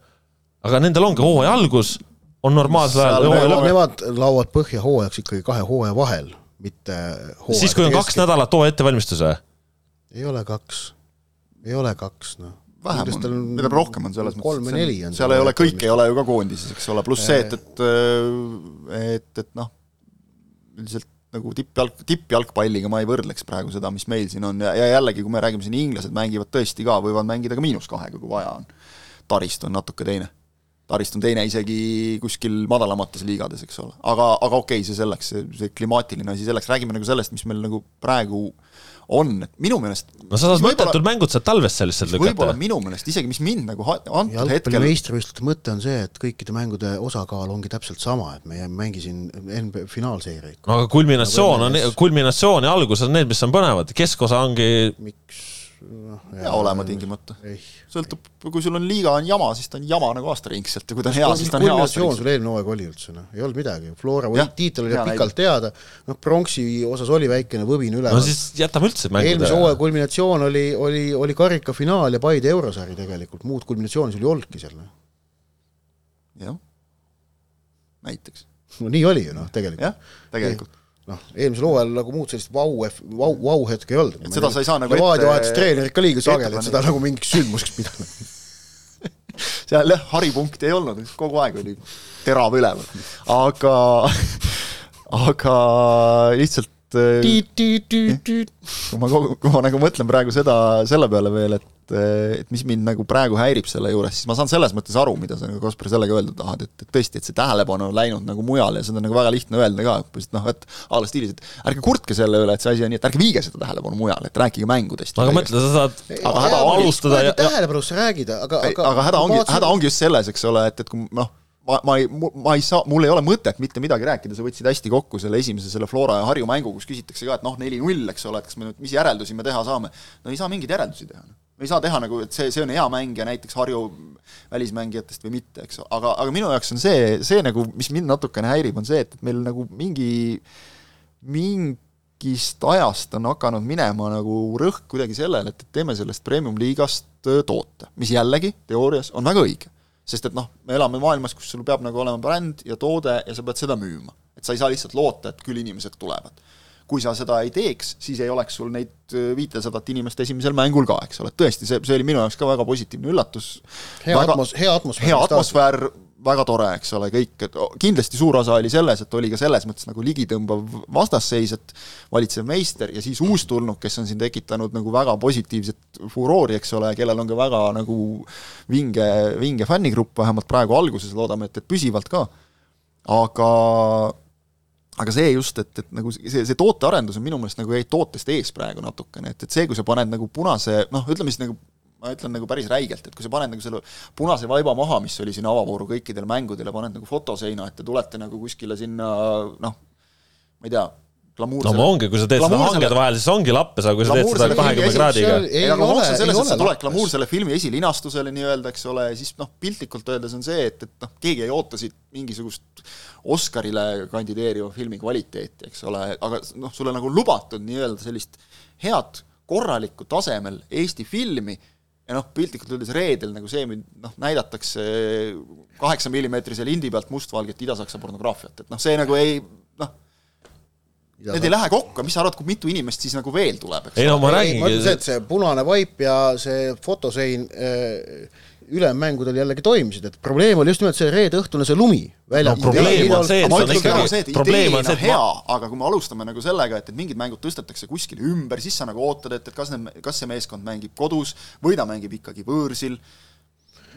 aga nendel ongi hooaja algus, on normaalsel ajal hooaja lõpp. Nemad laovad põhja hooajaks ikkagi kahe hooaja vahel, mitte siis, kui on kaks nädalat hooaja ettevalmistus või? ei ole kaks, ei ole kaks, noh vähem on, mida rohkem on selles mõttes. kolm neli on. seal ei ole, kõik ei ole ju ka koondises, eks ole, pluss see, et, et, et, et noh, üldiselt nagu tippjalg, tippjalgpalliga ma ei võrdleks praegu seda, mis meil siin on ja, ja jällegi, kui me räägime siin, inglased mängivad tõesti ka, võivad mängida ka miinus kahega, kui vaja on. taristu on natuke teine Tarist on teine isegi kuskil madalamates liigades, eks ole. aga, aga okei okay,, see selleks, see, klimaatiline asi selleks, räägime nagu sellest, mis meil nagu praegu on, et minu meelest no sa saad mõttetud mängud sealt talvest seal lihtsalt lükata. võib-olla minu meelest isegi, mis mind nagu antud hetkel meistrivõistluste mõte on see, et kõikide mängude osakaal ongi täpselt sama, et me ei mängi siin NBA finaalseeriaid. no aga kulminatsioon on, kulminatsioon ja algus on need, mis on põnevad, keskosa ongi miks pea olema tingimata. sõltub, kui sul on liiga on jama, siis ta on jama nagu aastaringselt ja kui ta on hea, siis ta on hea aastaringselt. sul eelmine hooaeg oli üldse, noh, ei olnud midagi, Flora tiitel oli pikalt teada, noh, pronksi osas oli väikene võbin üleval. no siis jätame üldse mängude eelmise hooaja kulminatsioon oli, oli, oli karikafinaal ja Paide eurosari tegelikult, muud kulminatsiooni sul ei olnudki seal, noh. jah, näiteks. no nii oli ju noh, tegelikult. jah, tegelikult noh, eelmisel hooajal nagu muud sellist vau, vau, vau hetke ei olnud. et seda sa ei saa nagu ette vahetas treenerit ka liiga sageli, et seda nagu mingiks sündmuseks pidada seal jah, haripunkti ei olnud, kogu aeg oli terav üleval, aga aga lihtsalt kui ma kogu, kui ma nagu mõtlen praegu seda, selle peale veel, et et mis mind nagu praegu häirib selle juures, siis ma saan selles mõttes aru, mida sa nagu Kaspar sellega öelda tahad, et, et tõesti, et see tähelepanu on läinud nagu mujale ja seda on nagu väga lihtne öelda ka, et noh, et a la stiilis, et ärge kurtke selle üle, et see asi on nii, et ärge viige seda tähelepanu mujale, et rääkige mängudest. aga mõtle, sa saad aga häda alustada ja tähelepanust räägida, aga, aga aga häda ongi, häda ongi just selles, eks ole, et, et kui noh, ma, ma ei, ma ei saa, mul ei ole mõtet mitte midagi rääkida, sa võtsid hästi kokku selle esimese, selle Flora ja Harju mängu, kus küsitakse ka, et noh, neli-null, eks ole, et kas me nüüd, mis järeldusi me teha saame. no ei saa mingeid järeldusi teha. me ei saa teha nagu, et see, see on hea mängija näiteks Harju välismängijatest või mitte, eks, aga, aga minu jaoks on see, see nagu, mis mind natukene häirib, on see, et, et meil nagu mingi, mingist ajast on hakanud minema nagu rõhk kuidagi sellele, et, et teeme sellest premium-liigast toote, mis jällegi teoorias on väga õige sest et noh, me elame maailmas, kus sul peab nagu olema bränd ja toode ja sa pead seda müüma. et sa ei saa lihtsalt loota, et küll inimesed tulevad. kui sa seda ei teeks, siis ei oleks sul neid äh, viitesadat inimest esimesel mängul ka, eks ole, tõesti, see, see oli minu jaoks ka väga positiivne üllatus. hea atmos-, hea atmosfäär. hea atmosfäär, väga tore, eks ole, kõik, kindlasti suur osa oli selles, et oli ka selles mõttes nagu ligitõmbav vastasseis, et valitsev meister ja siis uustulnuk, kes on siin tekitanud nagu väga positiivset furoori, eks ole, kellel on ka väga nagu vinge, vinge fännigrupp, vähemalt praegu alguses, loodame, et, et püsivalt ka, aga aga see just, et, et nagu see, see tootearendus on minu meelest nagu jäi tootest ees praegu natukene, et, et see, kui sa paned nagu punase noh, ütleme siis nagu ma ütlen nagu päris räigelt, et kui sa paned nagu selle punase vaiba maha, mis oli siin avavooru kõikidele mängudele, paned nagu fotoseina ette, tulete nagu kuskile sinna noh, ma ei tea, glamuursele no ongi, kui sa teed seda hangede vahel, siis ongi lappes, aga kui sa teed seda kahekümne kraadiga. ei, aga maks on selles, et sa tuled glamuursele filmi esilinastusele nii-öelda, eks ole, ja siis noh, piltlikult öeldes on see, et, et noh, keegi ei oota siit mingisugust Oscarile kandideeriva filmi kvaliteeti, eks ole, aga noh, sulle nagu lubatud nii-öelda sellist head, korralikku tasemel Eesti filmi ja noh, piltlikult öeldes reedel nagu see, noh, näidatakse kaheksa millimeetrisel indi pealt mustvalget Ida-Saksa pornograafiat, et noh, see nagu ei noh, need ei lähe kokku, mis sa arvad, kui mitu inimest siis nagu veel tuleb, eks ei no ma räägingi ma ütlen, et see punane vaip ja see fotosein äh, ülemmängudel jällegi toimisid, et probleem oli just nimelt see reede-õhtune see lumi. no probleem on see, et ma ütlen ka see, et ideena on hea ma..., aga kui me alustame nagu sellega, et, et mingid mängud tõstetakse kuskile ümber, siis sa nagu ootad, et, et kas need, kas see meeskond mängib kodus või ta mängib ikkagi võõrsil.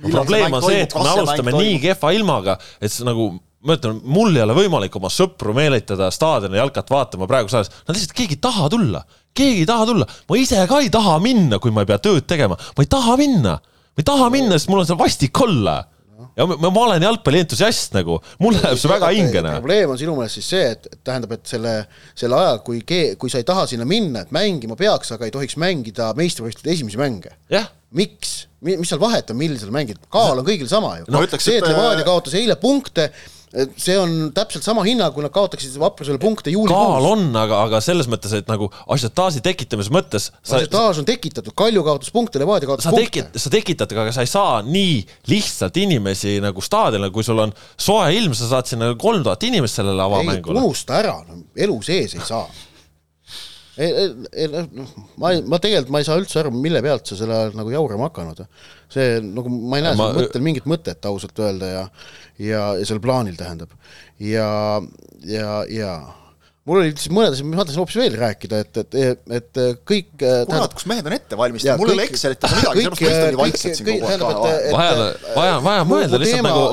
No, probleem on see, et kui me alustame nii kehva ilmaga, et see nagu ma ütlen, mul ei ole võimalik oma sõpru meelitada staadioni jalkat vaatama praeguses ajas, nad lihtsalt, keegi ei taha tulla, keegi ei taha tulla, ma ise ka ei taha minna, kui ma ei pea tööd tegema, ma ei taha minna ma ei taha minna, sest mul on seal vastik olla ja ma, ma olen jalgpallientusiast nagu, mulle läheb see väga hingena. probleem on sinu meelest siis see, et tähendab, et selle, selle aja, kui kui sa ei taha sinna minna, et mängima peaks, aga ei tohiks mängida meistrivõistluste esimesi mänge. miks? mis seal vahet on, millisel mängid, kaal on kõigil sama ju no,. see, et Levadia kaotas eile punkte, see on täpselt sama hinna, kui nad kaotaksid vaprusele punkte juulikuus. kaal on, aga, aga selles mõttes, et nagu asjataaži tekitamise mõttes sa... asjataaž on tekitatud, Kalju kaotas punkte, Levadia kaotas sa punkte sa tekitad, aga sa ei saa nii lihtsalt inimesi nagu staadionile, kui sul on soe ilm, sa saad sinna kolm tuhat inimest sellele avamängule. unusta ära, no elu sees ei saa noh, ma ei, ma tegelikult ma ei saa üldse aru, mille pealt sa selle ajal nagu jaurama hakanud. See nagu ma ei näe ma... mõttel mingit mõtet ausalt öelda ja ja, ja sel plaanil tähendab. ja, ja, ja mul oli lihtsalt mõned asjad, ma tahtsin hoopis veel rääkida, et, et, et kõik kurat, kus mehed on ette valmistanud, mul ei ole Excelit ega midagi, sellepärast ma istun nii vaikselt siin kogu aeg. vaja, vaja, vaja mõelda lihtsalt nagu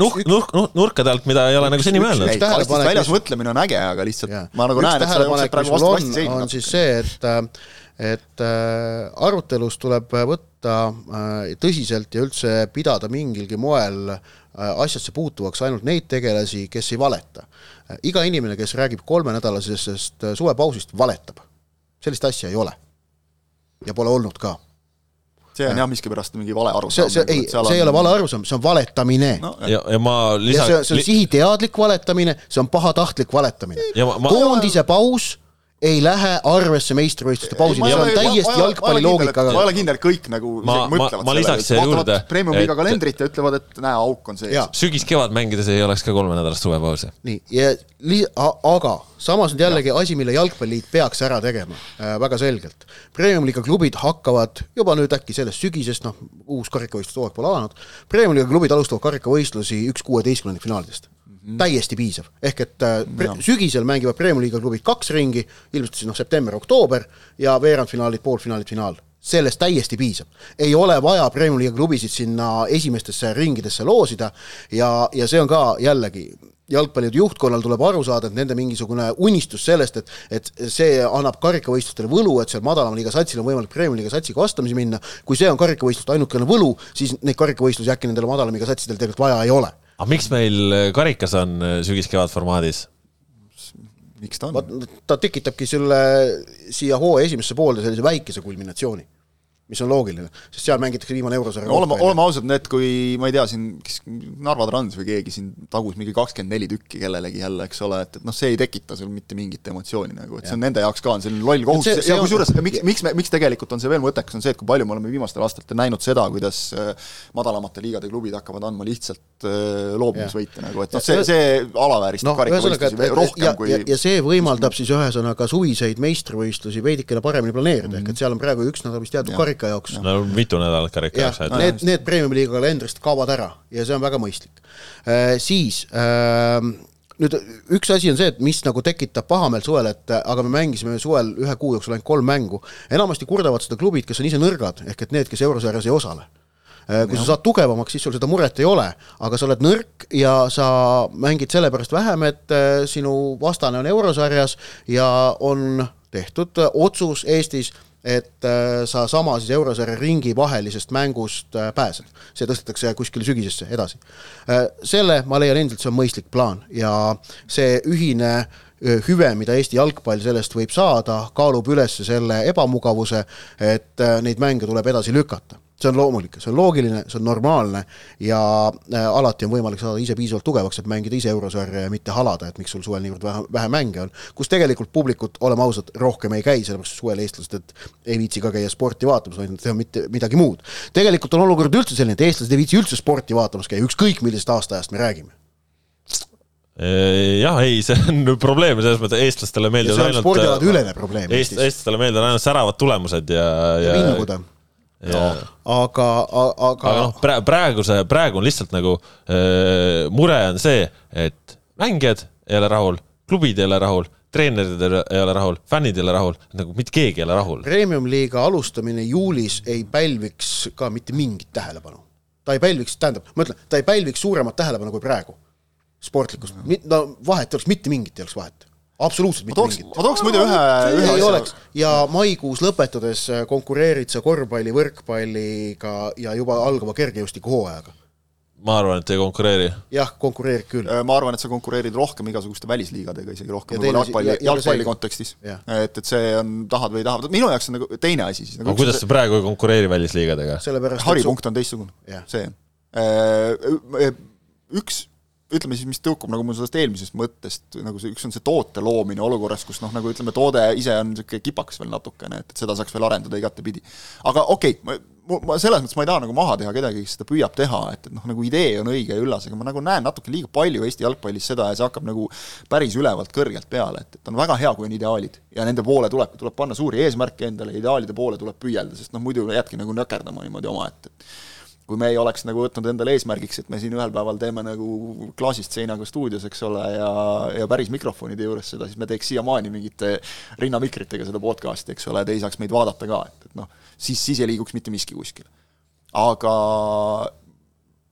nurk, nurk, nurkade alt, mida ei ole nagu seni mõelnud. kastist väljas mõtlemine on äge, aga lihtsalt ma nagu näen, et sa jooksed praegu vastu kasti seina. on siis see, et et äh, arutelus tuleb võtta äh, tõsiselt ja üldse pidada mingilgi moel äh, asjasse puutuvaks ainult neid tegelasi, kes ei valeta iga inimene, kes räägib kolmenädalasest suvepausist, valetab. sellist asja ei ole. ja pole olnud ka. see on jah miskipärast mingi vale arusaam. see, see, ei, see on... ei ole vale arusaam, see on valetamine no,. ja, ja ma lisaks. see, see on sihiteadlik valetamine, see on pahatahtlik valetamine. koondise paus ei lähe arvesse meistrivõistluste pausil, see on täiesti jalgpalliloogikaga. ma ei ole kindel, et kõik nagu ma, mõtlevad ma lisaks siia juurde. Premium-liiga kalendrit ja ütlevad, et näe, auk on sees. sügis-kevad mängides ei oleks ka kolmenädalast suvepausi. nii, ja li-, aga samas nüüd jällegi ja. asi, mille Jalgpalliliit peaks ära tegema äh, väga selgelt. Premium-liiga klubid hakkavad juba nüüd äkki sellest sügisest, noh, uus karikavõistluste hooaeg pole alanud, Premium-liiga klubid alustavad karikavõistlusi üks kuueteistkümnendik finaalidest. Täiesti piisav, ehk et äh, sügisel mängivad Premiumi liiga klubid kaks ringi, ilmselt siis noh, september-oktoober ja veerandfinaalid, poolfinaalid, finaal. Sellest täiesti piisab. ei ole vaja Premiumi liiga klubisid sinna esimestesse ringidesse loosida ja, ja see on ka jällegi jalgpalliliidu juhtkonnal tuleb aru saada, et nende mingisugune unistus sellest, et et see annab karikavõistlustele võlu, et seal madalama liiga satsil on võimalik Premiumi liiga satsiga vastamisi minna, kui see on karikavõistluste ainukene võlu, siis neid karikavõistlusi äkki nendel madalama liiga satsidel tegelikult vaja ei ole aga miks meil karikas on sügis-kevad formaadis? miks ta on? ta tekitabki selle siia hooaja esimesse poolde sellise väikese kulminatsiooni mis on loogiline, sest seal mängitakse viimane eurosarja no, oleme, oleme ausad, need kui ma ei tea, siin kes Narva Trans või keegi siin tagus mingi kakskümmend neli tükki kellelegi jälle, eks ole, et, et noh, see ei tekita sul mitte mingit emotsiooni nagu, et see on ja. nende jaoks ka on selline loll kohustus ja kusjuures on... miks, miks me, miks tegelikult on see veel mõttekas, on see, et kui palju me oleme viimastel aastatel näinud seda, kuidas äh, madalamate liigade klubid hakkavad andma lihtsalt äh, loobumisvõite nagu, et noh, see, see alavääristab no, karikavõistlusi rohkem ja, kui ja, ja see võimaldab siis ühesõnaga suviseid meistrivõistlusi veidikene paremini planeerida mm, -hmm. ehk et seal on praegu üks nädal vist jäetud karika jaoks no mitu nädalat karika jaoks. Need, need Premiumi liiga kalendrist kaovad ära ja see on väga mõistlik äh,. siis äh, nüüd üks asi on see, et mis nagu tekitab pahameelt suvel, et aga me mängisime suvel ühe kuu jooksul ainult kolm mängu. enamasti kurdavad seda klubid, kes on ise nõrgad, ehk et need, kes eurosarjas ei osale kui sa saad tugevamaks, siis sul seda muret ei ole, aga sa oled nõrk ja sa mängid sellepärast vähem, et äh, sinu vastane on eurosarjas ja on tehtud otsus Eestis, et äh, sa sama siis eurosarja ringi vahelisest mängust äh, pääsed. see tõstetakse kuskile sügisesse edasi. selle ma leian endiselt, see on mõistlik plaan ja see ühine hüve, mida Eesti jalgpall sellest võib saada, kaalub üles selle ebamugavuse, et neid mänge tuleb edasi lükata see on loomulik, see on loogiline, see on normaalne ja äh, alati on võimalik saada ise piisavalt tugevaks, et mängida ise eurosarja ja mitte halada, et miks sul suvel niivõrd vähe, vähe mänge on. kus tegelikult publikut, oleme ausad, rohkem ei käi, sellepärast suvel eestlased et ei viitsi ka käia sporti vaatamas, vaid nad teevad mitte midagi muud. tegelikult on olukord üldse selline, et eestlased ei viitsi üldse sporti vaatamas käia, ükskõik millisest aastaajast me räägime jah, ei, see on probleem selles mõttes, eestlastele meeldivad ainult spordialade ülene probleem Eest, eestlastele meeldivad ainult säravad tulemused ja, ja, ja vinguda no, aga, aga. aga noh, praeguse, praegu on lihtsalt nagu äh, mure on see, et mängijad ei ole rahul, klubid ei ole rahul, treenerid ei ole rahul, fännid ei ole rahul, nagu mitte keegi ei ole rahul. Premium-liiga alustamine juulis ei pälviks ka mitte mingit tähelepanu. ta ei pälviks, tähendab, ma ütlen, ta ei pälviks suuremat tähelepanu kui praegu. sportlikkust, no vahet ei oleks, mitte mingit ei oleks vahet absoluutselt mitte mingit. ma tooks muide ühe, ühe asja. oleks ja maikuus lõpetades äh, konkureerid sa korvpalli, võrkpalliga ja juba algava kergejõustikuhooajaga. ma arvan, et ei konkureeri. jah, konkureerid küll. Äh, ma arvan, et sa konkureerid rohkem igasuguste välisliigadega, isegi rohkem nagu jalgpalli, jalgpalli kontekstis. et, et see on, tahad või ei taha, minu jaoks on nagu teine asi siis nagu. aga kuidas sa praegu ei konkureeri välisliigadega? haripunkt on teistsugune, see on. Äh, üks ütleme siis, mis tõukub nagu mul sellest eelmisest mõttest, nagu see, üks on see toote loomine olukorras, kus noh, nagu ütleme, toode ise on niisugune kipakas veel natukene, et, et seda saaks veel arendada igatepidi. aga okei okay,, ma, ma selles mõttes ma ei taha nagu maha teha kedagi, kes seda püüab teha, et, et noh, nagu idee on õige ja üllas, aga ma nagu näen natuke liiga palju Eesti jalgpallis seda ja see hakkab nagu päris ülevalt kõrgelt peale, et, et on väga hea, kui on ideaalid. ja nende poole tuleb, tuleb panna suuri eesmärke endale, ideaalide poole tuleb püüelda, sest noh, muidu jäädki nagu nökerdama niimoodi omaette, et kui me ei oleks nagu võtnud endale eesmärgiks, et me siin ühel päeval teeme nagu klaasist seinaga stuudios, eks ole, ja, ja päris mikrofonide juures seda, siis me teeks siiamaani mingite rinnamikritega seda podcast'i, eks ole, et ei saaks meid vaadata ka, et, et noh, siis, siis ei liiguks mitte miski kuskile. aga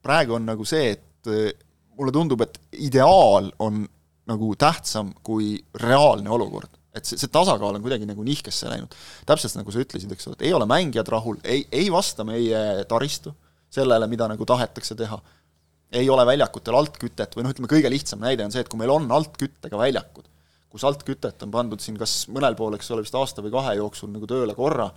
praegu on nagu see, et mulle tundub, et ideaal on nagu tähtsam kui reaalne olukord et see, see tasakaal on kuidagi nagu nihkesse läinud. täpselt nagu sa ütlesid, eks ole, et ei ole mängijad rahul, ei, ei vasta meie taristu, sellele, mida nagu tahetakse teha. ei ole väljakutel altkütet või noh, ütleme kõige lihtsam näide on see, et kui meil on altküttega väljakud, kus altkütet on pandud siin kas mõnel pool, eks ole, vist aasta või kahe jooksul nagu tööle korra,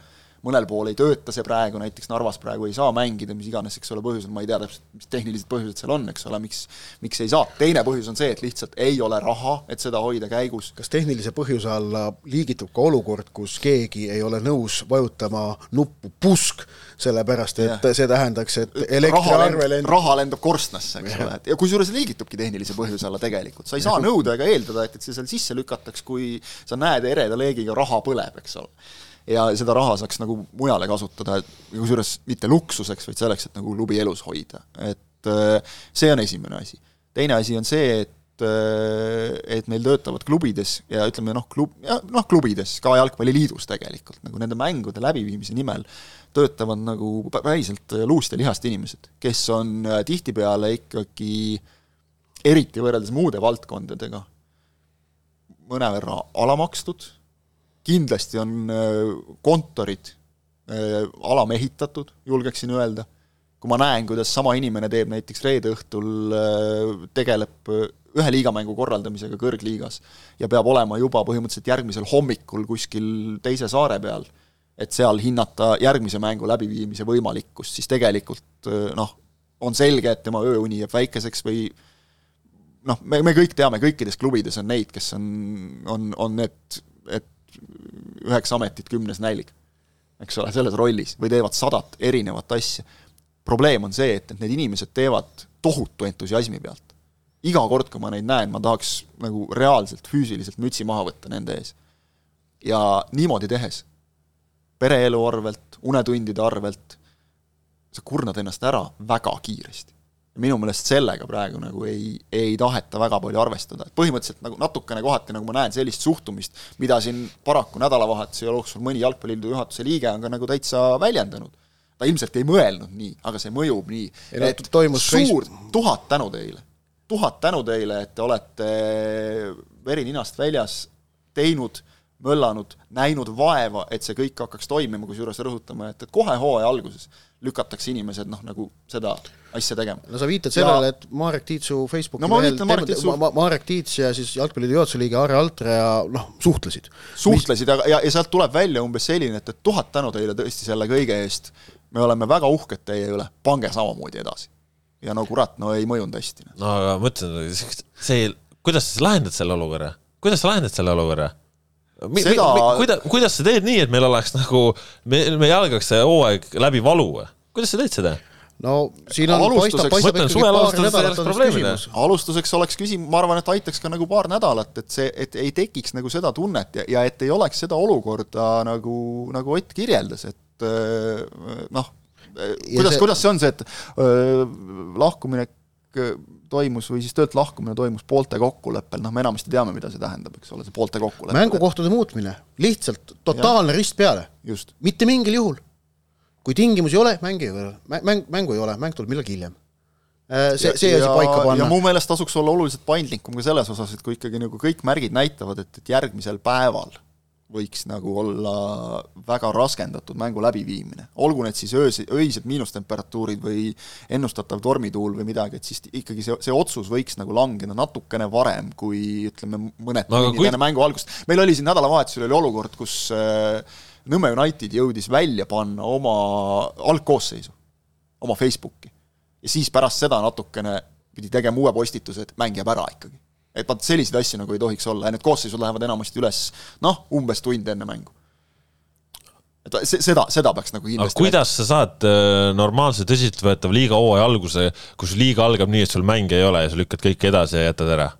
mõnel pool ei tööta see praegu, näiteks Narvas praegu ei saa mängida, mis iganes, eks ole, põhjused, ma ei tea täpselt, mis tehnilised põhjused seal on, eks ole, miks, miks ei saa. teine põhjus on see, et lihtsalt ei ole raha, et seda hoida käigus. kas tehnilise põhjuse alla liigitub ka olukord, kus keegi ei ole nõus vajutama nuppu pusk, sellepärast et ja. see tähendaks, et elektriarve lendab raha lendab korstnasse, eks ole, et ja kusjuures liigitubki tehnilise põhjuse alla tegelikult, sa ei saa nõuda ega eeldada, et, et see seal sisse lükataks, kui sa näed ereda leegiga raha põleb, eks ole ja seda raha saaks nagu mujale kasutada, kusjuures mitte luksuseks, vaid selleks, et nagu klubi elus hoida. et äh, see on esimene asi. teine asi on see, et äh, et meil töötavad klubides ja ütleme noh, klub, noh klubides, ka Jalgpalliliidus tegelikult, nagu nende mängude läbiviimise nimel töötavad nagu päriselt luust ja lihast inimesed, kes on äh, tihtipeale ikkagi eriti võrreldes muude valdkondadega mõnevõrra alamakstud kindlasti on äh, kontorid äh, alamehitatud, julgeksin öelda, kui ma näen, kuidas sama inimene teeb näiteks reede õhtul, äh, tegeleb ühe liigamängu korraldamisega kõrgliigas ja peab olema juba põhimõtteliselt järgmisel hommikul kuskil teise saare peal, et seal hinnata järgmise mängu läbiviimise võimalikkust, siis tegelikult noh, on selge, et tema ööuni jääb väikeseks või noh, me, me kõik teame, kõikides klubides on neid, kes on, on, on need, et üheksa ametit kümnes nälg. eks ole, selles rollis, või teevad sadat erinevat asja. probleem on see, et, et need inimesed teevad tohutu entusiasmi pealt. iga kord, kui ma neid näen, ma tahaks nagu reaalselt füüsiliselt mütsi maha võtta nende ees. ja niimoodi tehes, pereelu arvelt, unetundide arvelt, sa kurnad ennast ära väga kiiresti minu meelest sellega praegu nagu ei, ei taheta väga palju arvestada, et põhimõtteliselt nagu natukene kohati nagu ma näen sellist suhtumist, mida siin paraku nädalavahetuse jooksul mõni jalgpalliliidu juhatuse liige on ka nagu täitsa väljendanud. ta ilmselt ei mõelnud nii, aga see mõjub nii. no toimus suur, tuhat tänu teile. tuhat tänu teile, et te olete veri ninast väljas teinud, möllanud, näinud vaeva, et see kõik hakkaks toimima, kusjuures rõhutame, et, et kohe hooaja alguses lükatakse inimesed noh, nagu seda asja tegema. no sa viitad sellele, et Marek Tiitsu Facebooki no, lehel Marek, Tiitsu... Ma, Marek Tiits ja siis Jalgpalliliidu juhatuse liige Arre Altre ja noh, suhtlesid. suhtlesid Mis... ja, ja sealt tuleb välja umbes selline, et, et tuhat tänu teile tõesti selle kõige eest, me oleme väga uhked teie üle, pange samamoodi edasi. ja no kurat, no ei mõjunud hästi. no aga ma ütlen, see, kuidas sa lahendad selle olukorra? kuidas sa lahendad selle olukorra? Mi, seda... mi, kuidas, kuidas sa teed nii, et meil oleks nagu, me, me jalgaks see hooaeg läbi valu või? Kuidas sa teed seda? no siin on paistab, paistab paar nädalat on küsimus. alustuseks oleks küsimus, ma arvan, et aitaks ka nagu paar nädalat, et see, et ei tekiks nagu seda tunnet ja, ja et ei oleks seda olukorda nagu, nagu Ott kirjeldas, et noh, kuidas see..., kuidas see on see, et öö, lahkuminek toimus või siis töölt lahkumine toimus poolte kokkuleppel, noh, me enamasti teame, mida see tähendab, eks ole, see poolte kokkulepe. mängukohtade muutmine, lihtsalt totaalne ja. rist peale. mitte mingil juhul. Kui tingimusi ei ole, mängu ei ole, mäng, mängu ei ole, mäng tuleb millalgi hiljem. Äh, see, see asi paika panna. ja mu meelest tasuks olla oluliselt paindlikum ka selles osas, et kui ikkagi nagu kõik märgid näitavad, et, et järgmisel päeval võiks nagu olla väga raskendatud mängu läbiviimine. olgu need siis öös, öised miinustemperatuurid või ennustatav tormituul või midagi, et siis ikkagi see, see otsus võiks nagu langeda natukene varem kui ütleme, mõned no, tunnid kui... enne mängu algust. meil oli siin nädalavahetusel oli olukord, kus äh, Nõmme United jõudis välja panna oma algkoosseisu, oma Facebooki. ja siis pärast seda natukene pidi tegema uue postituse, et mäng jääb ära ikkagi et vaat selliseid asju nagu ei tohiks olla ja need koosseisud lähevad enamasti üles noh, umbes tund enne mängu. et see, seda, seda peaks nagu kindlasti aga kuidas sa saad äh, normaalse tõsiseltvõetava liiga hooaja alguse, kus liiga algab nii, et sul mänge ei ole ja sa lükkad kõik edasi ja jätad ära?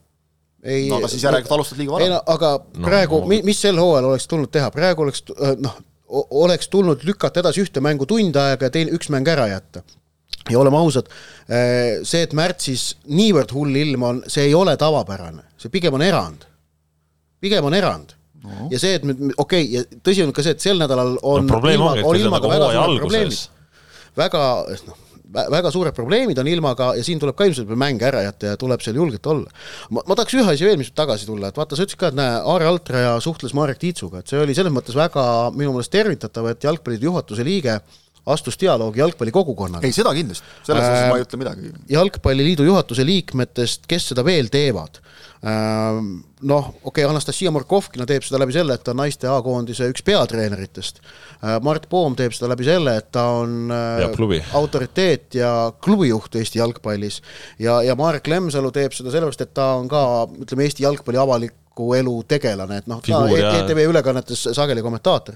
Ei no aga siis järelikult alustad liiga vara. ei no aga praegu no,, mis sel hooajal oleks tulnud teha, praegu oleks äh, noh, oleks tulnud lükata edasi ühte mängu tund aega ja teine, üks mäng ära jätta ja oleme ausad, eh, see, et märtsis niivõrd hull ilm on, see ei ole tavapärane, see pigem on erand. pigem on erand no.. ja see, et me, okei okay,, ja tõsi on ka see, et sel nädalal on no, ilma, on ilmaga väga suured probleemid. väga, noh, väga suured probleemid on ilmaga ja siin tuleb ka ilmselt mänge ära jätta ja tuleb seal julgelt olla. ma, ma tahaks ühe asja veel, mis tagasi tulla, et vaata, sa ütlesid ka, et näe, Aare Altre ja suhtles Marek Tiitsuga, et see oli selles mõttes väga minu meelest tervitatav, et jalgpalliliidu juhatuse liige äh, astus dialoogi jalgpallikogukonnaga. ei, seda kindlasti, selles osas äh, ma ei ütle midagi. jalgpalliliidu juhatuse liikmetest, kes seda veel teevad. Äh,, noh, okei okay,, Anastasia Markovkina teeb seda läbi selle, et ta on naiste A-koondise üks peatreeneritest. Äh,, Mart Poom teeb seda läbi selle, et ta on äh, autoriteet ja klubijuht Eesti jalgpallis. Ja, ja Marek Lemsalu teeb seda sellepärast, et ta on ka ütleme, Eesti jalgpalli avalik avaliku elu tegelane, et noh, ta ETV ülekannetes sageli kommentaator.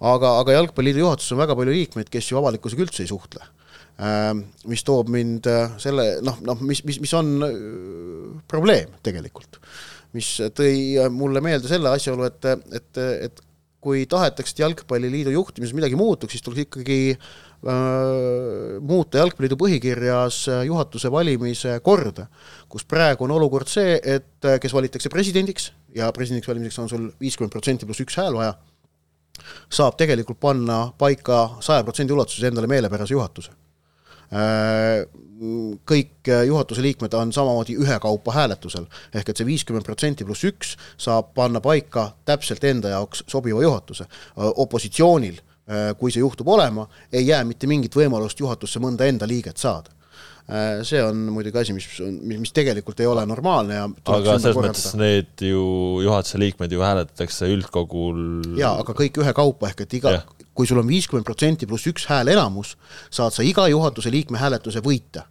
aga, aga Jalgpalliliidu juhatuses on väga palju liikmeid, kes ju avalikkusega üldse ei suhtle ähm, mis toob mind äh, selle noh, noh, mis, mis, mis on äh, probleem tegelikult. mis tõi äh, mulle meelde selle asjaolu, et, et, et kui tahetakse, et Jalgpalliliidu juhtimises midagi muutuks, siis tuleks ikkagi muuta Jalgpalliliidu põhikirjas juhatuse valimise korda, kus praegu on olukord see, et kes valitakse presidendiks, ja presidendiks valimiseks on sul viiskümmend protsenti pluss üks hääl vaja, saab tegelikult panna paika saja protsendi ulatuses endale meelepärase juhatuse. Äh, kõik juhatuse liikmed on samamoodi ühekaupa hääletusel, ehk et see viiskümmend protsenti pluss üks saab panna paika täpselt enda jaoks sobiva juhatuse. Äh, opositsioonil, äh, kui see juhtub olema, ei jää mitte mingit võimalust juhatusse mõnda enda liiget saada see on muidugi asi, mis, mis, mis tegelikult ei ole normaalne ja aga selles mõttes need ju juhatuse liikmed ju hääletatakse üldkogul jaa, aga kõik ühekaupa, ehk et iga, kui sul on viiskümmend protsenti pluss üks hääl enamus, saad sa iga juhatuse liikme hääletuse võita.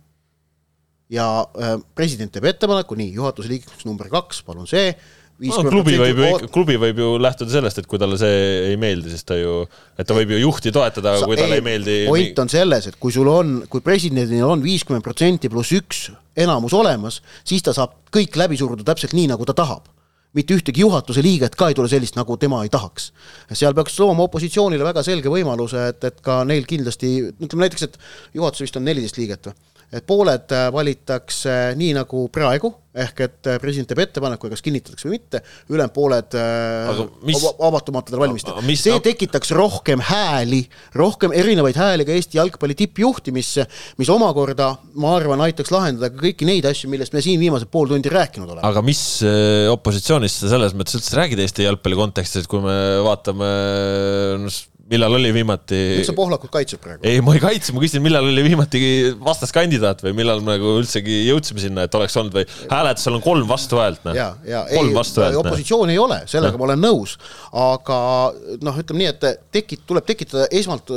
ja äh, president teeb ettepaneku, nii, juhatuse liikmeks number kaks, palun see, no, klubi võib ju, klubi võib ju lähtuda sellest, et kui talle see ei meeldi, siis ta ju, et ta võib ju juhti toetada, aga kui talle ei, meeldi. point on selles, et kui sul on, kui presidendil on viiskümmend protsenti pluss üks enamus olemas, siis ta saab kõik läbi suruda täpselt nii, nagu ta tahab mitte ühtegi juhatuse liiget ka ei tule sellist, nagu tema ei tahaks. seal peaks looma opositsioonile väga selge võimaluse, et, et ka neil kindlasti, ütleme näiteks, et juhatuses vist on neliteist liiget või et pooled äh, valitakse nii nagu praegu, ehk et äh, president teeb ettepaneku ja kas kinnitatakse või mitte, ülejäänud pooled äh, mis... avatumatudel valimistel. see aga... tekitaks rohkem hääli, rohkem erinevaid hääli ka Eesti jalgpalli tippjuhtimisse, mis omakorda, ma arvan, aitaks lahendada ka kõiki neid asju, millest me siin viimased pool tundi rääkinud oleme. aga mis opositsioonist sa selles mõttes üldse räägid Eesti jalgpalli kontekstis, et kui me vaatame no, millal oli viimati. sa Pohlakut kaitsed praegu? ei, ma ei kaitse, ma küsisin, millal oli viimati vastaskandidaat või millal me nagu üldsegi jõudsime sinna, et oleks olnud või hääletusel on kolm vastuhäält, noh. ja, ja ei, opositsiooni ei ole, sellega no. ma olen nõus, aga noh, ütleme nii, et tekit-, tuleb tekitada esmalt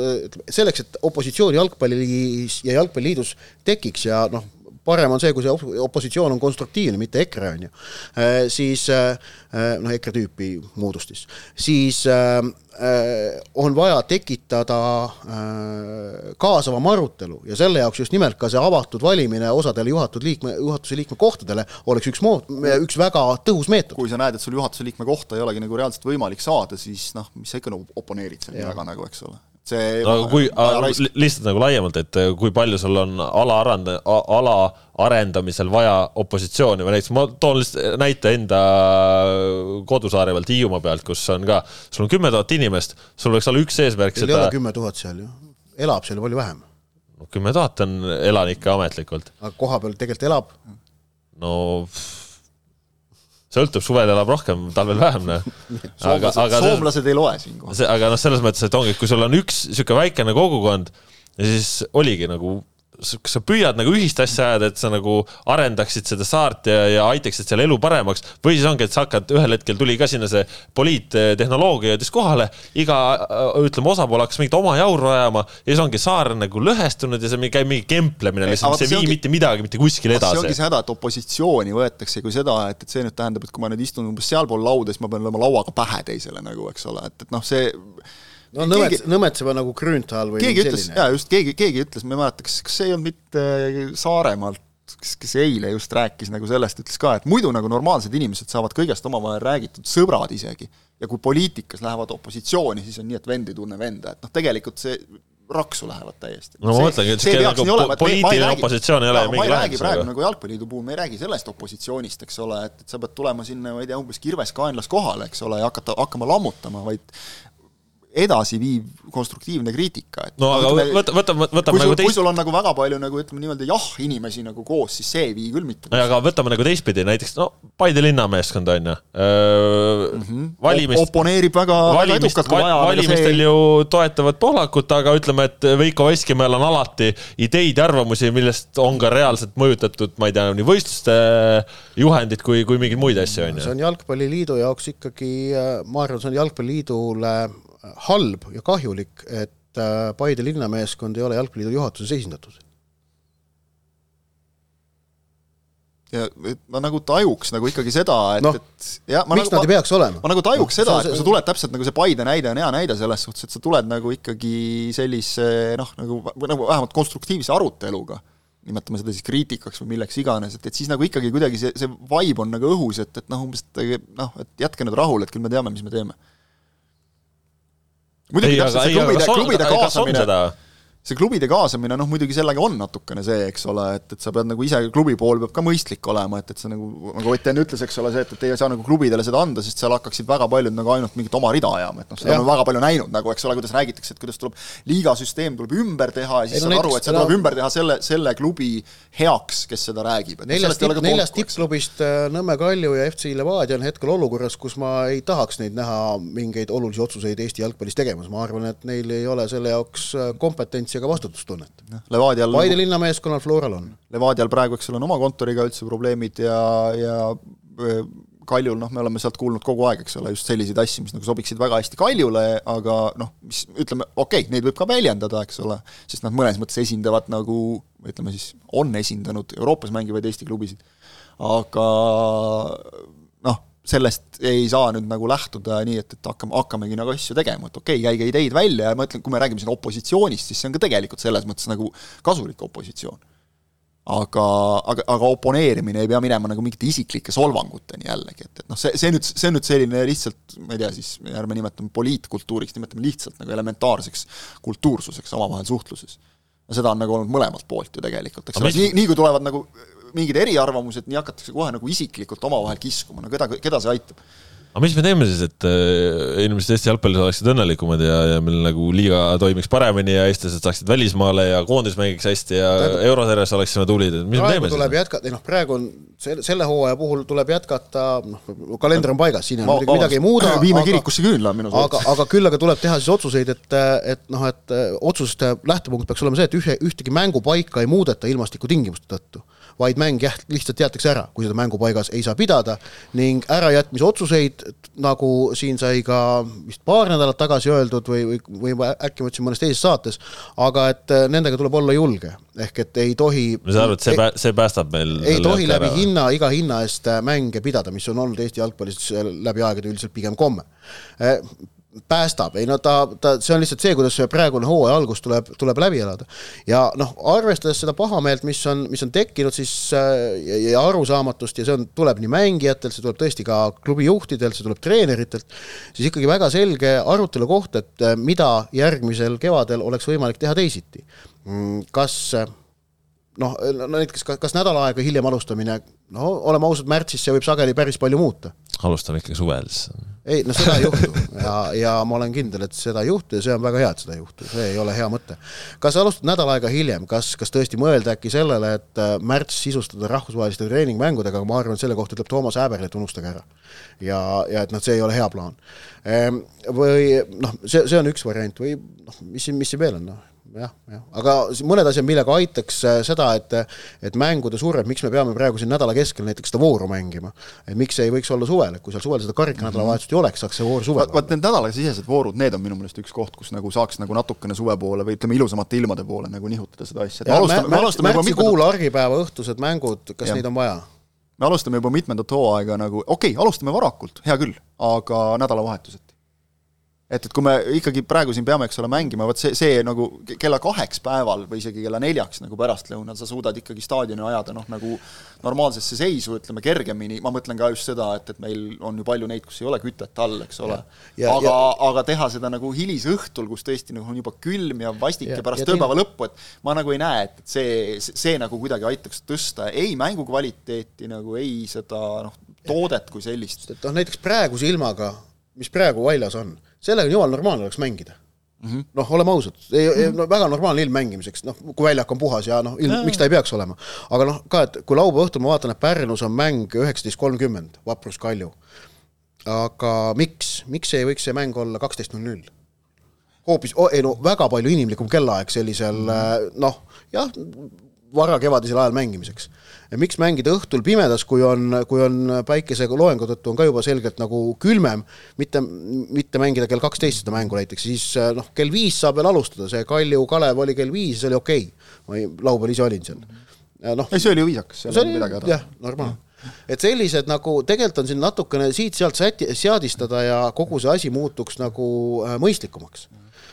selleks, et opositsioon jalgpallis ja jalgpalliliidus tekiks ja noh, parem on see, kui see opositsioon on konstruktiivne, mitte EKRE on ju, äh, siis äh, äh, noh, EKRE tüüpi moodustis, siis on vaja tekitada kaasavam arutelu ja selle jaoks just nimelt ka see avatud valimine osadele juhatud liikme, juhatuse liikme kohtadele oleks üks mood-, üks väga tõhus meetod. kui sa näed, et sul juhatuse liikme kohta ei olegi nagu reaalselt võimalik saada, siis noh, mis sa ikka nagu oponeerid selle taga nagu, eks ole see no, kui lihtsalt nagu laiemalt, et äh, kui palju sul on ala arenda-, ala arendamisel vaja opositsiooni või näiteks ma toon lihtsalt näite enda kodusaare pealt, Hiiumaa pealt, kus on ka, sul on kümme tuhat inimest, sul võiks olla üks eesmärk seda ei ole kümme tuhat seal ju, elab seal palju vähem. no kümme tuhat on elanikke ametlikult. aga koha peal tegelikult elab? no pff sõltub, suvel elab rohkem, talvel vähem, noh. aga, aga soomlased ei loe siinkohal. aga noh, selles mõttes, et ongi, et kui sul on üks niisugune väikene kogukond ja siis oligi nagu kas sa püüad nagu ühist asja ajada, et sa nagu arendaksid seda saart ja, ja aitaksid seal elu paremaks või siis ongi, et sa hakkad, ühel hetkel tuli ka sinna see poliittehnoloogia jõudis kohale, iga ütleme, osapool hakkas mingit oma jauru ajama ja siis ongi saar nagu lõhestunud ja see käib mingi kemplemine lihtsalt, mis ei vii ongi... mitte midagi mitte kuskile edasi. see ongi see häda, et opositsiooni võetakse kui seda, et, et see nüüd tähendab, et kui ma nüüd istun umbes sealpool lauda, siis ma pean lööma lauaga pähe teisele nagu, eks ole, et, et noh, see no nõmets keegi..., nõmetseva nagu Grünthal või keegi ütles, jaa, just, keegi, keegi ütles, ma ei mäleta, kas, kas see ei olnud mitte Saaremaalt, kes, kes eile just rääkis nagu sellest, ütles ka, et muidu nagu normaalsed inimesed saavad kõigest omavahel räägitud, sõbrad isegi, ja kui poliitikas lähevad opositsiooni, siis on nii, et vend ei tunne venda, et noh, tegelikult see raksu lähevad täiesti. no ma mõtlengi, et see nagu olema, poliitiline opositsioon ei ole mingi lahendus. praegu nagu jalgpalliliidu puhul me ei räägi sellest opositsioonist, eks ole, et, et sa pead tulema sinna, ma ei tea, umbes kirves kaenlas kohale, eks ole, ja hakata, hakkama lammutama, vaid edasiviiv konstruktiivne kriitika, et no aga ütleme, võta, võta, võtame kui nagu teist... kui sul on nagu väga palju nagu ütleme niimoodi jah-inimesi nagu koos, siis see ei vii küll mitte. aga võtame nagu teistpidi, näiteks no Paide linnameeskond on ju mm. -hmm. valimist oponeerib väga, väga edukalt, kui vaja. valimistel see... ju toetavad Pohlakut, aga ütleme, et Veiko Veskimäel on alati ideid ja arvamusi, millest on ka reaalselt mõjutatud, ma ei tea, nii võistluste juhendid kui, kui mingeid muid asju, on ju. see on Jalgpalliliidu jaoks ikkagi, ma arvan, see on Jalgpalliliidule halb ja kahjulik, et äh, Paide linnameeskond ei ole Jalgpalliliidu juhatuses esindatud. ja et ma nagu tajuks nagu ikkagi seda, et no,, et ja, miks nagu, nad ei peaks olema? ma nagu tajuks no, seda, et kui sa tuled täpselt nagu see Paide näide on hea näide selles suhtes, et sa tuled nagu ikkagi sellise noh, nagu, nagu vähemalt konstruktiivse aruteluga, nimetame seda siis kriitikaks või milleks iganes, et, et siis nagu ikkagi kuidagi see, see vibe on nagu õhus, et, et noh, umbes noh, et jätke nüüd rahule, et küll me teame, mis me teeme muidugi täpselt see klubide, klubide kaasamine see klubide kaasamine, noh muidugi sellega on natukene see, eks ole, et, et sa pead nagu ise, klubi pool peab ka mõistlik olema, et, et sa nagu, nagu Ott enne ütles, eks ole, see, et, et ei saa nagu klubidele seda anda, sest seal hakkaksid väga paljud nagu ainult mingit oma rida ajama, et noh, seda ja. oleme väga palju näinud nagu, eks ole, kuidas räägitakse, et kuidas tuleb liigasüsteem tuleb ümber teha ja siis ei, no, saad aru, et see tuleb ümber teha selle, selle klubi heaks, kes seda räägib. neljast, neljast tippklubist äh, Nõmme Kalju ja FC Levadia on hetkel olukorras, kus ma ei tahaks neid näha mingeid olulisi otsuseid Eesti jalgpallis tegemas, ma arvan, et neil ei ole selle jaoks äh, kompetentsi ega vastutustunnet Levadial Paide linnameeskonnal Floral on. Levadial praegu, eks ole, on oma kontoriga üldse probleemid ja, ja Kaljul, noh, me oleme sealt kuulnud kogu aeg, eks ole, just selliseid asju, mis nagu sobiksid väga hästi Kaljule, aga noh, mis ütleme, okei okay,, neid võib ka väljendada, eks ole, sest nad mõnes mõttes esindavad nagu, ütleme siis, on esindanud Euroopas mängivaid Eesti klubisid, aga sellest ei saa nüüd nagu lähtuda nii, et, et hakkame, hakkamegi nagu asju tegema, et okei okay,, käige ideid välja ja ma ütlen, kui me räägime siin opositsioonist, siis see on ka tegelikult selles mõttes nagu kasulik opositsioon aga, aga, aga oponeerimine ei pea minema nagu mingite isiklike solvanguteni jällegi, et, et noh, see, see nüüd, see on nüüd selline lihtsalt, ma ei tea, siis ärme nimetame poliitkultuuriks, nimetame lihtsalt nagu elementaarseks kultuursuseks omavahel suhtluses. seda on nagu olnud mõlemalt poolt ju tegelikult, eks ole, nii, nii kui tulevad nagu mingid eriarvamused, nii hakatakse kohe nagu isiklikult omavahel kiskuma, no keda, keda see aitab? aga mis me teeme siis, et äh, inimesed Eesti jalgpallis oleksid õnnelikumad ja, ja meil nagu liiga toimiks paremini ja eestlased saaksid välismaale ja koondis mängiks hästi ja eurosarjas oleksime tublid, et mis me teeme tuleb siis? jätkata, ei noh, praegu on selle, selle hooaja puhul tuleb jätkata, noh, kalender on paigas, siin Ma- midagi, midagi ei muuda. viime kirikusse küünla, on minu aga, soovitus. aga küll aga tuleb teha siis otsuseid, et, et noh, et otsuste lähtepunkt peaks olema see, et ühe, ühtegi mängupaika ei muudeta ilmastikutingimuste tõttu, vaid mäng jah, lihtsalt jäetakse ära, kui seda mängupaigas ei saa pidada ning ärajätmise otsuseid, nagu siin sai ka vist paar nädalat tagasi öeldud või, või, või äkki ma ütlesin mõnes teises saates, aga et äh, nendega tuleb olla julge, ehk et ei tohi ma saan aru, et see pää-, see päästab meil ei tohi läbi ära. hinna, iga hinna eest äh, mänge pidada, mis on olnud Eesti jalgpallis äh, läbi aegade üldiselt pigem komme. Päästab, ei no ta, ta, see on lihtsalt see, kuidas see praegune hooaja algus tuleb, tuleb läbi elada. ja noh, arvestades seda pahameelt, mis on, mis on tekkinud siis äh, ja, ja arusaamatust ja see on, tuleb nii mängijatelt, see tuleb tõesti ka klubi juhtidelt, see tuleb treeneritelt, siis ikkagi väga selge arutelu koht, et äh, mida järgmisel kevadel oleks võimalik teha teisiti. kas äh, noh, no näiteks kas, kas nädal aega hiljem alustamine, no oleme ausad, märtsis see võib sageli päris palju muuta. alustame ikkagi suvel siis. ei, no seda ei juhtu ja, ja ma olen kindel, et seda ei juhtu ja see on väga hea, et seda ei juhtu, see ei ole hea mõte. kas alustad nädal aega hiljem, kas, kas tõesti mõelda äkki sellele, et äh, märts sisustada rahvusvaheliste treeningmängudega, ma arvan, et selle kohta ütleb Toomas Häberl, et unustage ära. ja, ja et noh, see ei ole hea plaan. Või noh, see, see on üks variant või noh, mis siin, mis siin veel on, noh jah, jah, aga mõned asjad, millega aitaks äh, seda, et et mängude survet, miks me peame praegu siin nädala keskel näiteks seda vooru mängima, et miks ei võiks olla suvel, et kui seal suvel seda karikanädalavahetust ei oleks, saaks see voor suvel vaat, need nädalasisesed voorud, need on minu meelest üks koht, kus nagu saaks nagu natukene suve poole või ütleme, ilusamate ilmade poole nagu nihutada seda asja. ja alustame, me märtsi, alustame juba mitmendat, märtsikuul argipäeva õhtused mängud, kas Jah. neid on vaja? me alustame juba mitmendat hooaega nagu, okei okay,, alustame varakult, hea küll, aga nädalavahetuseti. Et, et kui me ikkagi praegu siin peame, eks ole, mängima, vot see, see nagu kella kaheks päeval või isegi kella neljaks nagu pärastlõunal sa suudad ikkagi staadioni ajada noh, nagu normaalsesse seisu, ütleme kergemini, ma mõtlen ka just seda, et, et meil on ju palju neid, kus ei ole kütet all, eks ole. Aga aga teha seda nagu hilisõhtul, kus tõesti nagu on juba külm ja vastik ja, Ja- pärast tööpäeva lõppu, et ma nagu ei näe, et et see, see, see nagu kuidagi aitaks tõsta ei mängu kvaliteeti nagu, ei seda noh, toodet kui sellist. et noh, näiteks praeguse ilmaga, mis praegu väljas on, sellega on jumala normaalne oleks mängida mm -hmm. noh, oleme ausad, no väga normaalne ilm mängimiseks, noh, kui väljak on puhas ja noh, ilm, miks ta ei peaks olema. aga noh, ka, et kui laupäeva õhtul ma vaatan, et Pärnus on mäng üheksateist kolmkümmend, Vaprus Kalju. aga miks, miks ei võiks see mäng olla kaksteist null null? hoopis oh,, ei no väga palju inimlikum kellaaeg sellisel noh, jah, varakevadisel ajal mängimiseks. miks mängida õhtul pimedas, kui on, kui on päikeseloojangu tõttu on ka juba selgelt nagu külmem, mitte, mitte mängida kell kaksteist seda mängu näiteks, siis noh, kell viis saab veel alustada, see Kalju Kalev oli kell viis, see oli okei okay.. ma ei, laupäeval ise olin seal. noh, ei, see oli ju viisakas, seal ei olnud midagi häda. jah, normaalne et sellised nagu tegelikult on siin natukene siit-sealt säti-, seadistada ja kogu see asi muutuks nagu äh, mõistlikumaks.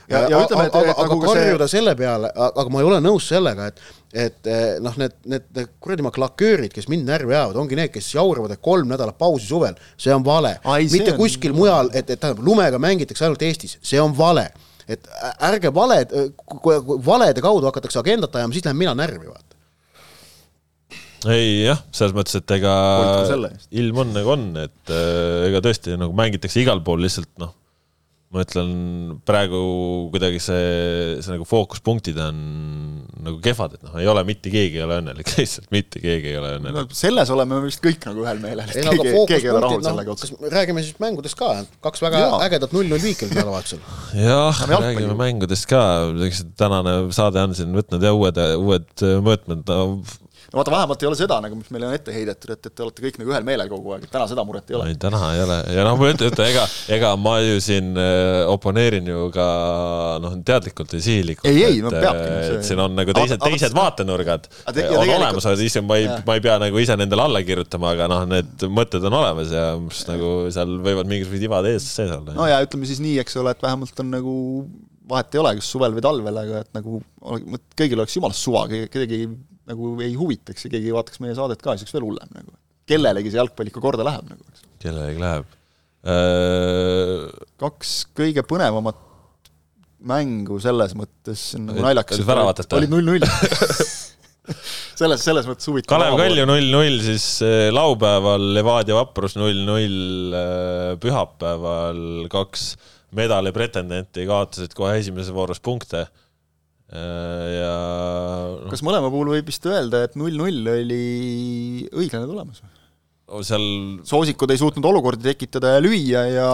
Ja- ja ütleme, et- aga, et aga nagu ka see- karjuda selle peale, aga ma ei ole nõus sellega, et et eh, noh, need, need, kuradi maklaköörid, kes mind närvi ajavad, ongi need, kes jauravad, et kolm nädalat pausi suvel, see on vale. Mitte on- kuskil mujal, et, et tähendab, lumega mängitakse ainult Eestis, see on vale. et ärge valed, valede kaudu hakatakse agendat ajama, siis lähen mina närvi, vaata. ei jah, selles mõttes, et ega ilm on nagu on, et ega tõesti nagu mängitakse igal pool lihtsalt noh, ma ütlen praegu kuidagi see, see nagu fookuspunktid on nagu kehvad, et noh, ei ole mitte keegi ei ole õnnelik, lihtsalt mitte keegi ei ole no õnnelik. selles oleme me vist kõik nagu ühel meelel, et ei no aga keegi, keegi ei ole rahul fookuspunktid, sellega noh, otseselt. räägime siis mängudest ka, kaks väga Jaa. ägedat null-null viiki oli nädalavahetusel. jah, räägime mängudest ka, eks tänane saade on siin võtnud ja uued, uued mõõtmed no, vaata, vähemalt ei ole seda nagu, mis meile on ette heidetud, et, et te olete kõik nagu ühel meelel kogu aeg, et täna seda muret ei ole. ei, täna ei ole ja noh, ma ütlen, et ega, ega ma ju siin äh, oponeerin ju ka noh, teadlikult ja sihilikult. Ei, ei, no peabki, äh, et siin on nagu teised, teised vaatenurgad on olemas, aga ise ma ei ma ei pea nagu ise nendele alla kirjutama, aga noh, need mõtted on olemas ja mis nagu seal võivad mingisugused ivad ees sees olla. no ja ütleme siis nii, eks ole, et vähemalt on nagu vahet ei ole, kas suvel või talvel, aga et nagu kõigil oleks jumalast suva, kedagi nagu ei huvitaks ja keegi ei vaataks meie saadet ka, siis oleks veel hullem nagu. kellelegi see jalgpall ikka korda läheb nagu, eks. kellelegi läheb äh,. kaks kõige põnevamat mängu selles mõttes nagu naljakas, olid null-null selles, selles mõttes huvitav. Kalev Kalju null-null, siis eh, laupäeval Levadia Vaprus null-null, pühapäeval kaks medali pretendenti kaotasid kohe esimeses voorus punkte. Ja noh, kas mõlema puhul võib vist öelda, et null-null oli õiglane tulemus? seal soosikud ei suutnud olukordi tekitada ja lüüa ja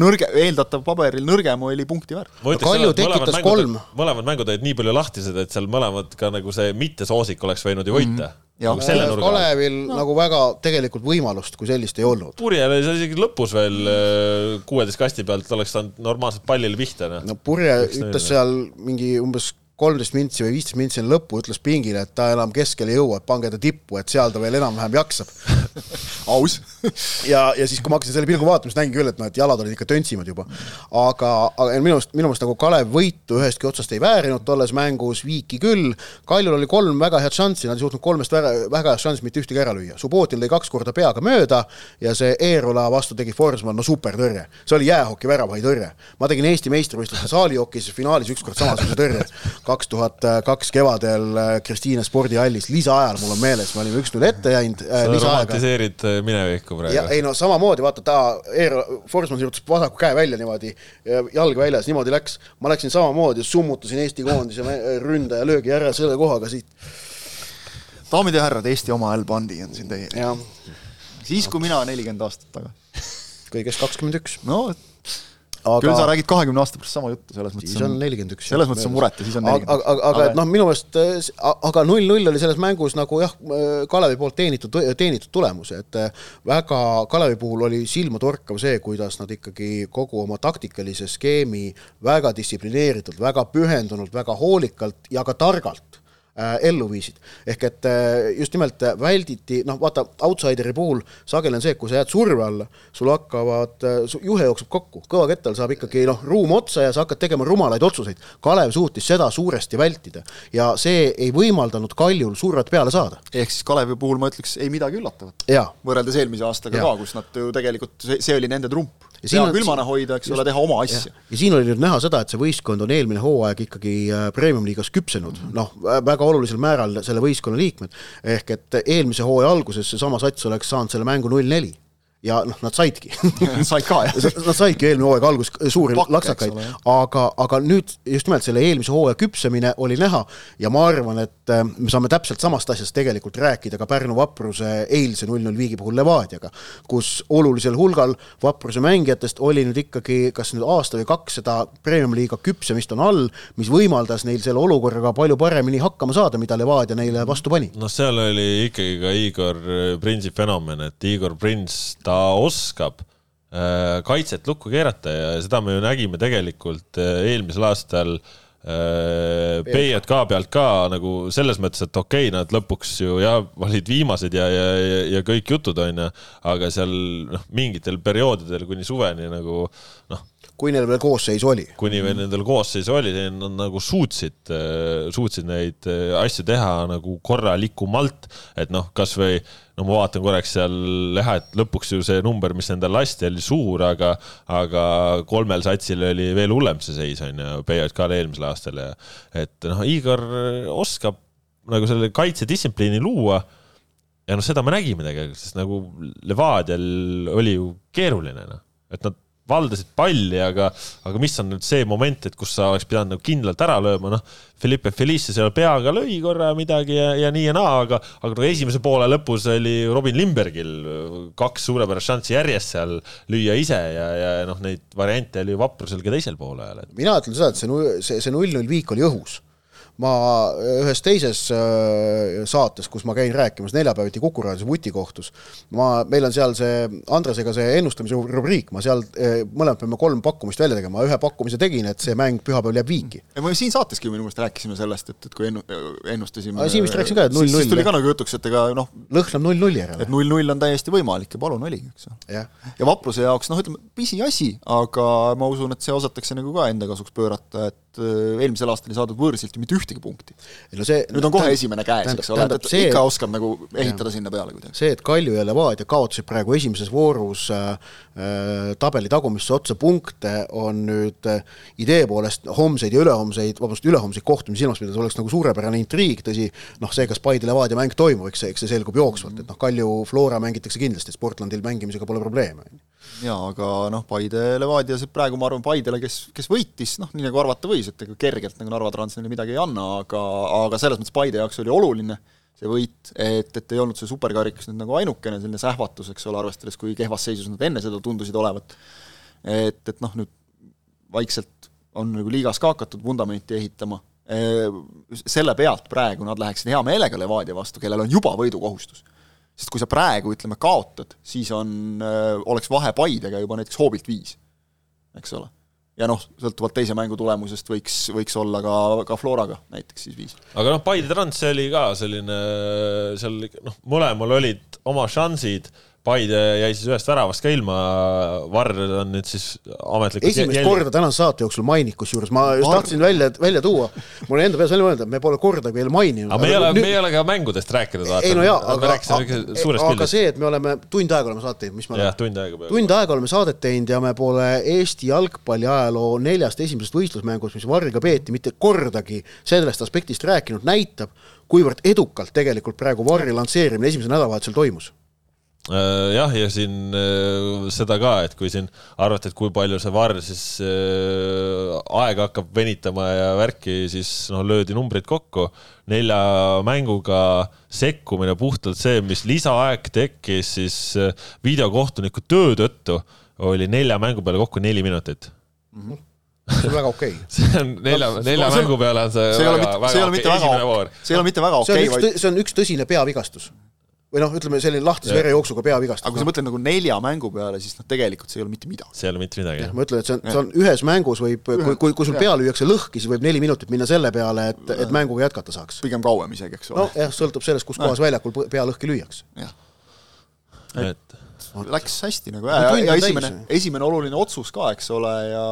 nõrge, eeldatav paberil nõrgem oli punkti väärt. Kalju tekitas mängud, kolm. mõlemad mängud olid nii palju lahtised, et seal mõlemad ka nagu see mittesoosik oleks võinud ju võita mm. Jah. -hmm. selle nurga alt. Kalevil no. nagu väga tegelikult võimalust kui sellist ei olnud. Purjel oli seal isegi lõpus veel eh, kuueteist kasti pealt, oleks saanud normaalselt pallile pihta, noh. no Purje ütles seal mingi umbes kolmteist mintsi või viisteist mintsi lõppu, ütles pingile, et ta enam keskele ei jõua, et pange ta tippu, et seal ta veel enam-vähem jaksab. aus ja, ja siis, kui ma hakkasin selle pilgu vaatama, siis nägin küll, et noh, et jalad olid ikka töntsivad juba. aga, aga minu arust, minu meelest nagu Kalev võitu ühestki otsast ei väärinud tolles mängus, viiki küll, Kaljul oli kolm väga head šanssi, nad ei suutnud kolmest väga, väga head šanssi mitte ühtegi ära lüüa. Subbotin lõi kaks korda peaga mööda ja see Eerola vastu tegi Forsman, no supertõrje. see oli jäähoki väravahi tõrje. ma tegin Eesti meistrivõistluste saalijokis finaalis ükskord samasuguse tõrje. kaks tuhat kaks kevadel äh, Kristiine spordihallis, lisaajal mul on meeles, me olime üks-null ette jäänud äh, sa romantiseerid eh, minevikku ja praegu. ei no samamoodi, vaata ta, Eero, Forsman sirutas vasaku käe välja niimoodi, jalg väljas, niimoodi läks. ma läksin samamoodi, summutasin Eesti koondise ründaja löögi ära selle kohaga siit. daamid ja härrad, Eesti oma Al Bandi on siin teie. siis, kui mina nelikümmend aastat tagasi. kõigest kakskümmend üks. no küll sa aga räägid kahekümne aasta pärast sama juttu, selles mõttes siis on nelikümmend üks. selles mõttes on muret ja siis on aga, nelikümmend aga, aga et noh, minu meelest, a- aga null-null oli selles mängus nagu jah, Kalevi poolt teenitud, teenitud tulemus, et äh, väga, Kalevi puhul oli silmatorkav see, kuidas nad ikkagi kogu oma taktikalise skeemi väga distsiplineeritult, väga pühendunult, väga hoolikalt ja ka targalt ellu viisid. ehk et äh, just nimelt äh, välditi, noh vaata, outsideri puhul sageli on see, et kui sa jääd surve alla, sul hakkavad, juhe jookseb kokku, kõvakettal saab ikkagi noh, ruum otsa ja sa hakkad tegema rumalaid otsuseid. Kalev suutis seda suuresti vältida ja see ei võimaldanud Kaljul survet peale saada. ehk siis Kalevi puhul ma ütleks, ei midagi üllatavat. võrreldes eelmise aastaga Jaa. ka, kus nad ju tegelikult, see oli nende trump. Ja on- külmana hoida, eks ole, teha oma asja. ja siin oli nüüd näha seda, et see võistkond on eelmine hooaeg ikkagi äh, premium-liigas küpsenud, noh, väga olulisel määral selle võistkonna liikmed, ehk et eelmise hooaja alguses seesama sats oleks saanud selle mängu null-neli ja noh, nad saidki said ka, jah? Nad saidki eelmine hooaeg alguses suuri Pakke, laksakaid aga, aga nüüd just nimelt selle eelmise hooaja küpsemine oli näha ja ma arvan, et äh, me saame täpselt samast asjast tegelikult rääkida ka Pärnu Vapruse eilse null-null viigi puhul Levadiaga, kus olulisel hulgal Vapruse mängijatest oli nüüd ikkagi kas nüüd aasta või kaks seda premium-liiga küpsemist on all, mis võimaldas neil selle olukorraga palju paremini hakkama saada, mida Levadia neile vastu pani. noh, seal oli ikkagi ka Igor Prinsi fenomen, et Igor Prins, ta oskab äh, kaitset lukku keerata ja seda me ju nägime tegelikult äh, eelmisel aastal äh, PJK pealt ka nagu selles mõttes, et okei okay,, nad lõpuks ju jah, olid viimased ja, ja, ja, ja kõik jutud onju, aga seal noh, mingitel perioodidel kuni suveni nagu noh, kui neil veel koosseis oli. kuni veel nendel koosseisu oli, nad nagu suutsid, suutsid neid äh, asju teha nagu korralikumalt, et noh, kasvõi no ma vaatan korraks seal jah, et lõpuks ju see number, mis endal lasti, oli suur, aga aga kolmel satsil oli veel hullem see seis on ju, PJK-l eelmisel aastal ja et noh, Igor oskab nagu selle kaitsedistsipliini luua ja noh, seda me nägime tegelikult, sest nagu Levadial oli ju keeruline noh, et nad valdasid palli, aga, aga mis on nüüd see moment, et kus sa oleks pidanud nagu kindlalt ära lööma, noh, Felipe Felice seal peaga lõi korra midagi ja, ja nii ja naa, aga, aga no esimese poole lõpus oli Robin Limbergil kaks suurepärast šanssi järjest seal lüüa ise ja, ja noh, neid variante oli vaprusel ka teisel poolel, et mina ütlen seda, et see see, see null-null viik oli õhus. Ma ühes teises äh, saates, kus ma käin rääkimas neljapäeviti Kuku raadios Vuti kohtus, ma, meil on seal see Andresega see ennustamise rubriik, ma seal äh, mõlemad peame kolm pakkumist välja tegema, ühe pakkumise tegin, et see mäng pühapäeval jääb viiki. me siin saateski minu meelest rääkisime sellest, et, et kui ennu-, ennustasime siin vist rääkisin ka, et 0-0, siis tuli ka nagu jutuks, et ega noh, lõhnab null-nulli järele. et null-null on täiesti võimalik ja palun oligi, eks ole. jah, ja vapruse jaoks noh, ütleme pisiasi, aga ma usun, et see osatakse nagu ka enda kasuks pöörata, et et äh, eelmisel aastal ei saadud võõrsilt ju mitte ühtegi punkti. ei no see nüüd on kohe esimene käes, eks ole, et, et see, ikka oskab nagu ehitada jah. sinna peale kuidagi. see, et Kalju ja Levadia kaotasid praegu esimeses voorus äh, äh, tabeli tagumisse otsa punkte, on nüüd äh, idee poolest homseid ja ülehomseid, vabandust, ülehomseid kohtumisi silmas pidades oleks nagu suurepärane intriig, tõsi, noh, see, kas Paide-Levadia mäng toimub, eks see, eks see selgub jooksvalt, et noh, Kalju Flora mängitakse kindlasti, Sportlandil mängimisega pole probleeme. Jaa, aga noh, Paide-Levadia, see praegu ma arvan, Paidele, kes, kes võitis, noh, nii nagu arvata võis, et ega kergelt nagu Narva Trans neile midagi ei anna, aga, aga selles mõttes Paide jaoks oli oluline see võit, et, et ei olnud see superkarikas nüüd nagu ainukene selline sähvatus, eks ole, arvestades, kui kehvas seisus nad enne seda tundusid olevat. et, et noh, nüüd vaikselt on nagu liigas ka hakatud vundamenti ehitama, selle pealt praegu nad läheksid hea meelega Levadia vastu, kellel on juba võidukohustus sest kui sa praegu, ütleme, kaotad, siis on, oleks vahe Paidega juba näiteks hoobilt viis, eks ole. ja noh, sõltuvalt teise mängu tulemusest võiks, võiks olla ka, ka Floraga näiteks siis viis. aga noh, Paide Trans oli ka selline, seal noh, mõlemal olid oma šansid Paide jäi siis ühest väravast ka ilma, Varr on nüüd siis ametlikult esimest jälg... korda tänase saate jooksul mainik, kusjuures ma just Varr... tahtsin välja, välja tuua, mul enda peas oli mõelda, me pole kordagi veel maininud. aga me ei ole nüüd..., me ei ole ka mängudest rääkinud, vaata. ei no jaa, aga, aga, aga see, et me oleme tund aega oleme saadet teinud, mis me oleme? tund aega peaaegu. tund aega oleme saadet teinud ja me pole Eesti jalgpalli ajaloo neljast esimesest võistlusmängust, mis Varriga peeti, mitte kordagi sellest aspektist rääkinud, näitab, kuivõrd edukalt tegelikult praegu Varri lansseerimine esimesel nädalavahetusel toimus jah, ja siin äh, seda ka, et kui siin arvata, et kui palju see VAR siis äh, aega hakkab venitama ja värki, siis noh, löödi numbrid kokku. nelja mänguga sekkumine puhtalt see, mis lisaaeg tekkis siis videokohtuniku töö tõttu, oli nelja mängu peale kokku neli minutit mm. -hmm see on väga okei okay. see on nelja, nelja mängu peale on see, see väga, väga okei okay. esimene voor. see ei ole mitte väga okei okay,, vaid see on üks tõsine peavigastus või noh, ütleme selline lahtise verejooksuga peavigastus. aga kui sa mõtled nagu nelja mängu peale, siis noh, tegelikult see ei ole mitte midagi. see ei ole mitte midagi. ma ütlen, et see on, see on ühes mängus võib, kui, kui, kui sul pea lüüakse lõhki, siis võib neli minutit minna selle peale, et, et mänguga jätkata saaks. pigem kauem isegi, eks ole. nojah, sõltub sellest, kus kohas väljakul pea lõhki lüüakse. et läks hästi nagu ja, ja esimene, esimene oluline otsus ka, eks ole, ja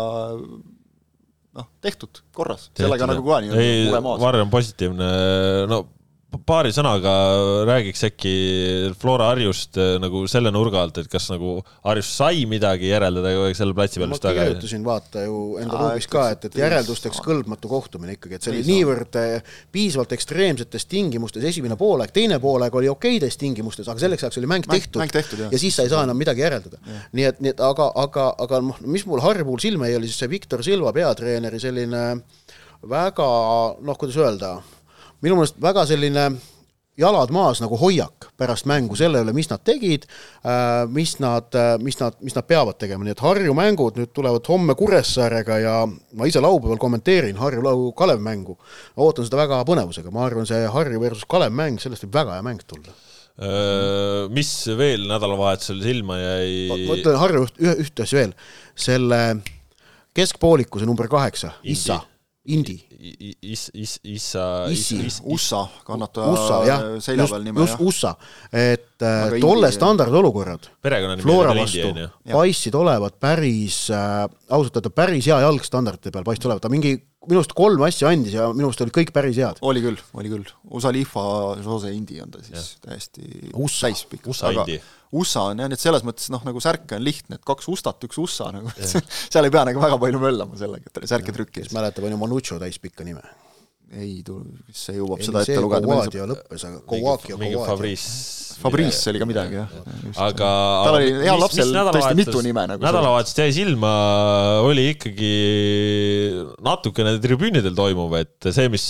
noh, tehtud, korras, sellega nagu ka nii-öelda Varr on positiivne, no paari sõnaga räägiks äkki Flora Harjust äh, nagu selle nurga alt, et kas nagu Harjus sai midagi järeldada selle platsi peal? ma kirjutasin vaata ju enda ruumis ka, et, et järeldusteks kõlbmatu kohtumine ikkagi, et see oli niivõrd äh, piisavalt ekstreemsetes tingimustes esimene poolaeg, teine poolaeg oli okeides tingimustes, aga selleks ajaks oli mäng tehtud, mäng tehtud ja siis sa ei saa enam midagi järeldada. nii et, nii et aga, aga, aga noh, mis mul Harju puhul silma jäi, oli siis see Viktor Silva peatreeneri selline väga noh, kuidas öelda minu meelest väga selline jalad maas nagu hoiak pärast mängu selle üle, mis nad tegid, äh, mis nad, äh, mis nad, mis nad peavad tegema, nii et Harju mängud nüüd tulevad homme Kuressaarega ja ma ise laupäeval kommenteerin Harju Lau Kalev mängu. ootan seda väga põnevusega, ma arvan, see Harju versus Kalev mäng, sellest võib väga hea mäng tulla. Äh, mis veel nädalavahetusel silma jäi? ma ütlen Harju ühe, ühte asja veel, selle keskpoolikuse number kaheksa, Issa Indi. Is-, is-, Issa. Issi, USA, kannataja selja peal nime, jah. USA, et Aga äh, tolle standardolukorrad Flora vastu paistsid olevat päris äh,, ausalt öelda, päris hea jalg standardite peal paistis olevat, ta mingi minu arust kolm asja andis ja minu arust olid kõik päris head. oli küll, oli küll. USA Lifa, Jose Indi on ta siis ja. täiesti täispikk. USA Indi. USA on jah, nii et selles mõttes noh, nagu särke on lihtne, et kaks Ustat, üks USA nagu, seal ei pea nagu väga palju möllama sellega, et särke trükki. kes mäletab, on ju Manucho täispikka nime ei see jõuab seda ette lugeda. Kouadio lõppes, aga Kouaki ja Kouadio. Fabrice. Oli ka midagi, jah. aga tal oli heal lapsel tõesti mitu nime nagu. nädalavahetusest jäi silma, oli ikkagi natukene tribüünidel toimuv, et see, mis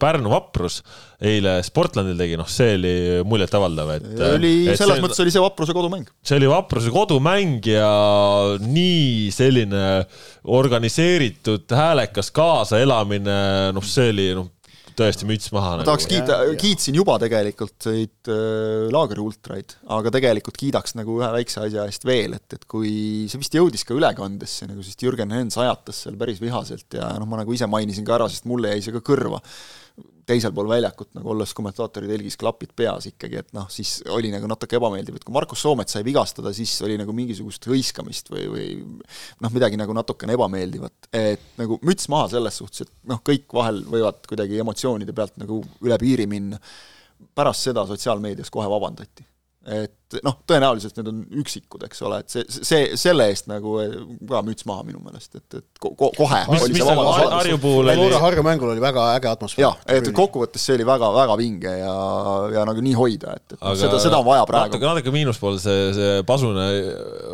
Pärnu vaprus eile Sportlandil tegi, noh, see oli muljetavaldav, et oli, selles see, mõttes oli see vapruse kodumäng. see oli vapruse kodumäng ja nii selline organiseeritud häälekas kaasaelamine, noh, see oli noh, tõesti müts maha. ma nagu. tahaks kiita, kiitsin juba tegelikult neid äh, laagri ultraid, aga tegelikult kiidaks nagu ühe väikse asja eest veel, et, et kui see vist jõudis ka ülekandesse, nagu sest Jürgen Hens ajatas seal päris vihaselt ja noh, ma nagu ise mainisin ka ära, sest mulle jäi see ka kõrva teisel pool väljakut nagu olles kommentaatori telgis klapid peas ikkagi, et noh, siis oli nagu natuke ebameeldiv, et kui Markus Soomet sai vigastada, siis oli nagu mingisugust hõiskamist või, või noh, midagi nagu natukene ebameeldivat, et nagu müts maha selles suhtes, et noh, kõik vahel võivad kuidagi emotsioonide pealt nagu üle piiri minna, pärast seda sotsiaalmeedias kohe vabandati et noh, tõenäoliselt need on üksikud, eks ole, et see, see, selle eest nagu ka müts maha minu meelest, et, et ko kohe mis, oli mis see nagu vabandus. Harju puhul oli Harju mängul oli väga äge atmosfäär. jah, et kokkuvõttes see oli väga, väga vinge ja, ja nagu nii hoida, et, et aga seda, seda on vaja praegu. natuke, natuke miinuspool see, see Pasune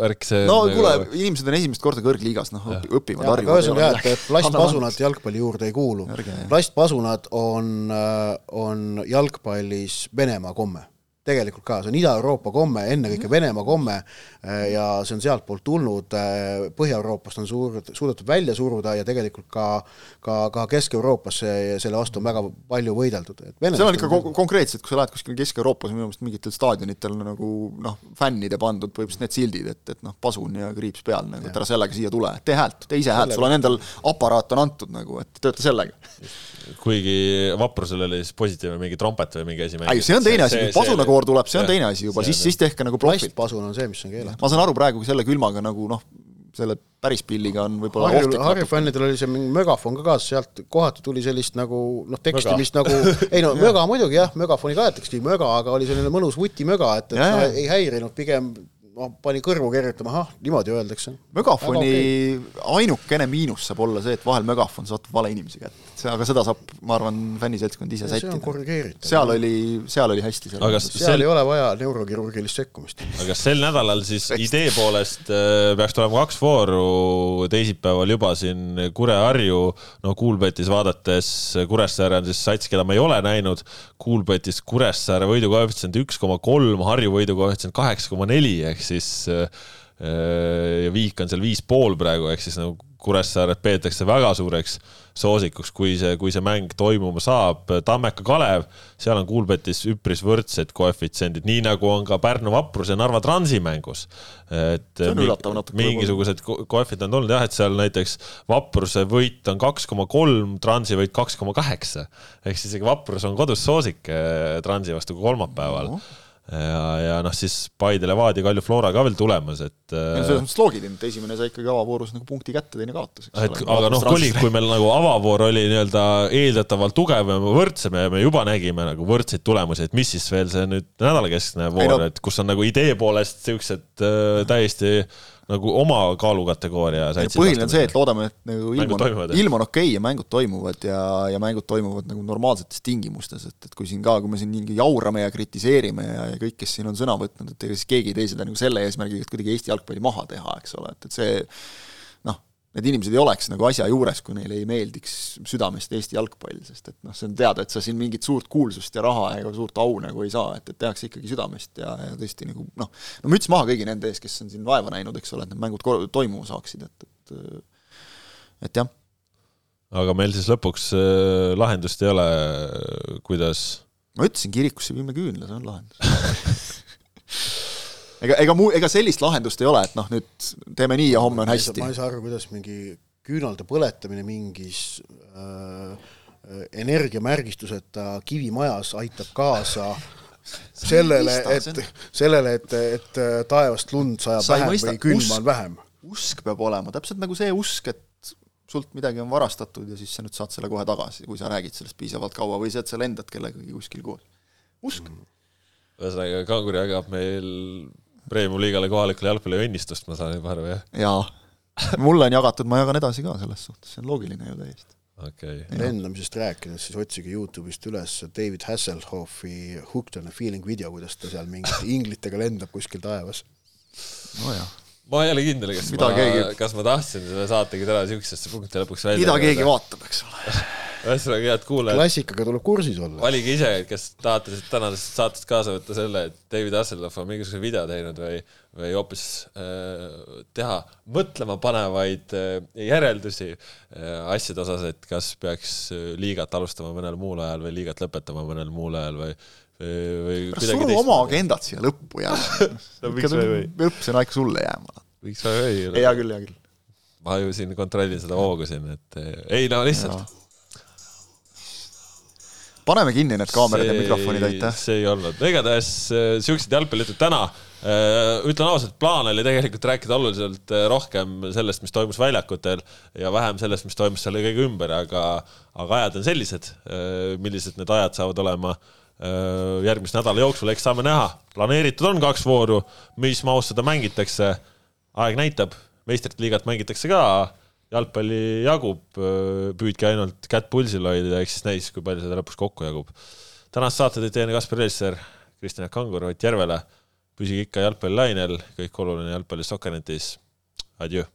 värk, see no nagu- kuule, inimesed on esimest korda kõrgliigas, noh, õpivad, aga harjuvad. ühesõnaga jah, et plastpasunad jalgpalli juurde ei kuulu plastpasunad on, on jalgpallis Venemaa komme tegelikult ka, see on Ida-Euroopa komme, ennekõike Venemaa komme eh, ja see on sealtpoolt tulnud, eh, Põhja-Euroopast on suur, suudetud välja suruda ja tegelikult ka ka, ka Kesk-Euroopas selle vastu on väga palju võideldud, et seal on ikka ko- konkreetselt, kui sa lähed kuskil Kesk-Euroopas minu meelest mingitel staadionitel nagu noh, fännide pandud põhimõtteliselt need sildid, et, et noh, pasun ja kriips peal nagu, et ära sellega siia tule, tee häält, tee ise häält, sul on endal aparaat on antud nagu, et tööta sellega. kuigi Vaprusel oli siis positiivne mingi trompet või mingi asi ei, see on teine asi, kui pasunakoor tuleb, see on teine asi juba, siis, siis tehke nagu profilt. plastpasun on see, mis on keelatud. ma saan aru praegu selle külmaga nagu noh, selle päris pilliga on võib-olla Harju, ohtlik Harju fännidel oli see mingi megafon ka kaasas, sealt kohati tuli sellist nagu noh, teksti, mis nagu ei no möga muidugi jah, megafoniga aetaksegi möga, aga oli selline mõnus vutimöga, et, et Jaa, no, ei häirinud, pigem noh, pani kõrvu kergitama, ahah, niimoodi öeldakse. Megafoni Väga okay. ainukene miinus saab olla see, et vahel megafon satub vale inimese kätte, see, aga seda saab, ma arvan, fänniseltskond ise see on sättida. korrigeeritav. seal oli, seal oli hästi. aga seal sel ei, ole vaja neurokirurgilist sekkumist. aga sel nädalal siis idee poolest äh, peaks tulema kaks vooru teisipäeval juba siin Kure-Harju, no Kuulbetis vaadates Kuressaare on siis sats, keda ma ei ole näinud, Kuulbetis Kuressaare võidukoefitsient üks koma kolm, Harju võidukoefitsient kaheksa koma neli ehk siis äh, ja Viik on seal viis pool praegu, ehk siis nagu Kuressaaret peetakse väga suureks soosikuks, kui see, kui see mäng toimuma saab. Tammeka Kalev, seal on Kuulbetis üpris võrdsed koefitsiendid, nii nagu on ka Pärnu Vaprus ja Narva Transi mängus. et mingisugused ko- koefid on tulnud jah, et seal näiteks Vapruse võit on kaks koma kolm, Transi võit kaks koma kaheksa. ehk siis isegi Vaprus on kodus soosik eh, Transi vastu kolmapäeval No. ja, ja noh, siis Paide, Levadia, Kalju, Flora ka veel tulemas, et äh, selles mõttes loogiline, et esimene sai ikkagi avavoorus nagu punkti kätte, teine kaotas, et aga noh, oli, kui meil nagu avavoor oli nii-öelda eeldatavalt tugevam ja võrdsem ja me juba nägime nagu võrdseid tulemusi, et mis siis veel see nüüd nädalakeskne voor no-, et kus on nagu idee poolest siuksed äh, täiesti nagu oma kaalukategooria põhiline on see, et loodame, et nagu ilm on ilm on okei okay ja mängud toimuvad ja, ja mängud toimuvad nagu normaalsetes tingimustes, et, et kui siin ka, kui me siin mingi jaurame ja kritiseerime ja, ja kõik, kes siin on sõna võtnud, et ega siis keegi ei tee seda nagu selle eesmärgiga, et kuidagi Eesti jalgpalli maha teha, eks ole, et, et see need inimesed ei oleks nagu asja juures, kui neile ei meeldiks südamest Eesti jalgpall, sest et noh, see on teada, et sa siin mingit suurt kuulsust ja raha ega suurt au nagu ei saa, et, et tehakse ikkagi südamest ja, ja tõesti nagu noh, no müts maha kõigi nende ees, kes on siin vaeva näinud, eks ole, et need mängud toimuma saaksid, et, et et jah. aga meil siis lõpuks äh, lahendust ei ole, kuidas ma ütlesin, kirikusse viime küünla, see on lahendus ega, ega muu, ega sellist lahendust ei ole, et noh, nüüd teeme nii ja homme on hästi. ma ei saa aru, kuidas mingi küünalde põletamine mingis äh, energiamärgistuseta kivimajas aitab kaasa sellele, et, sellele, et, et taevast lund sajab vähem mõista, või külma usk- on vähem. usk peab olema, täpselt nagu see usk, et sult midagi on varastatud ja siis sa nüüd saad selle kohe tagasi, kui sa räägid sellest piisavalt kaua või see, et sa lendad kellegagi kuskil koos. usk. ühesõnaga, Kanguri jagab meil Premium-liigale kohalikule jalgpalli õnnistust, ma saan juba aru, jah? jaa. mulle on jagatud, ma jagan edasi ka selles suhtes, see on loogiline ju täiesti. okei okay.. lendamisest rääkides, siis otsige Youtube'ist üles David Hasselhoffi Hooked on a feeling video, kuidas ta seal mingite inglitega lendab kuskil taevas. nojah ma ei ole kindel, kas Mida ma keegi..., kas ma tahtsin selle saategi täna niisugusesse punkti lõpuks välja mida keegi vaatab, eks ole. Ühesõnaga, head kuulajad. klassikaga tuleb kursis olla. valige ise, kas tahate tänasest saatest kaasa võtta selle, et David Hasselhoff on mingisuguse video teinud või, või hoopis äh, teha mõtlema panevaid äh, järeldusi äh, asjade osas, et kas peaks äh, liigat alustama mõnel muul ajal või liigat lõpetama mõnel muul ajal või või suru oma agendat siia lõppu jääma no, miks või või? lõpp, see on aeg sulle jääma. miks või või? hea küll, hea küll. ma ju siin kontrollin seda hoogu siin, et ei no lihtsalt. Paneme kinni need kaamerad ja mikrofonid, aitäh! see ei olnud, igatahes siuksed jalgpallijutud täna ütlen ausalt, plaan oli tegelikult rääkida oluliselt rohkem sellest, mis toimus väljakutel ja vähem sellest, mis toimus selle kõige ümber, aga, aga ajad on sellised. millised need ajad saavad olema järgmise nädala jooksul, eks saame näha. planeeritud on kaks vooru, mis mahus seda mängitakse, aeg näitab, meistrite liigat mängitakse ka, jalgpalli jagub, püüdke ainult kätt pulsil hoida, eks siis näis, kui palju seda lõpuks kokku jagub. tänast saate tõid teieni Kaspar Elser, Kristjan Kangur, Ott Järvela. püsige ikka jalgpallilainel, kõik oluline jalgpallis Sokkernetis. Adjöö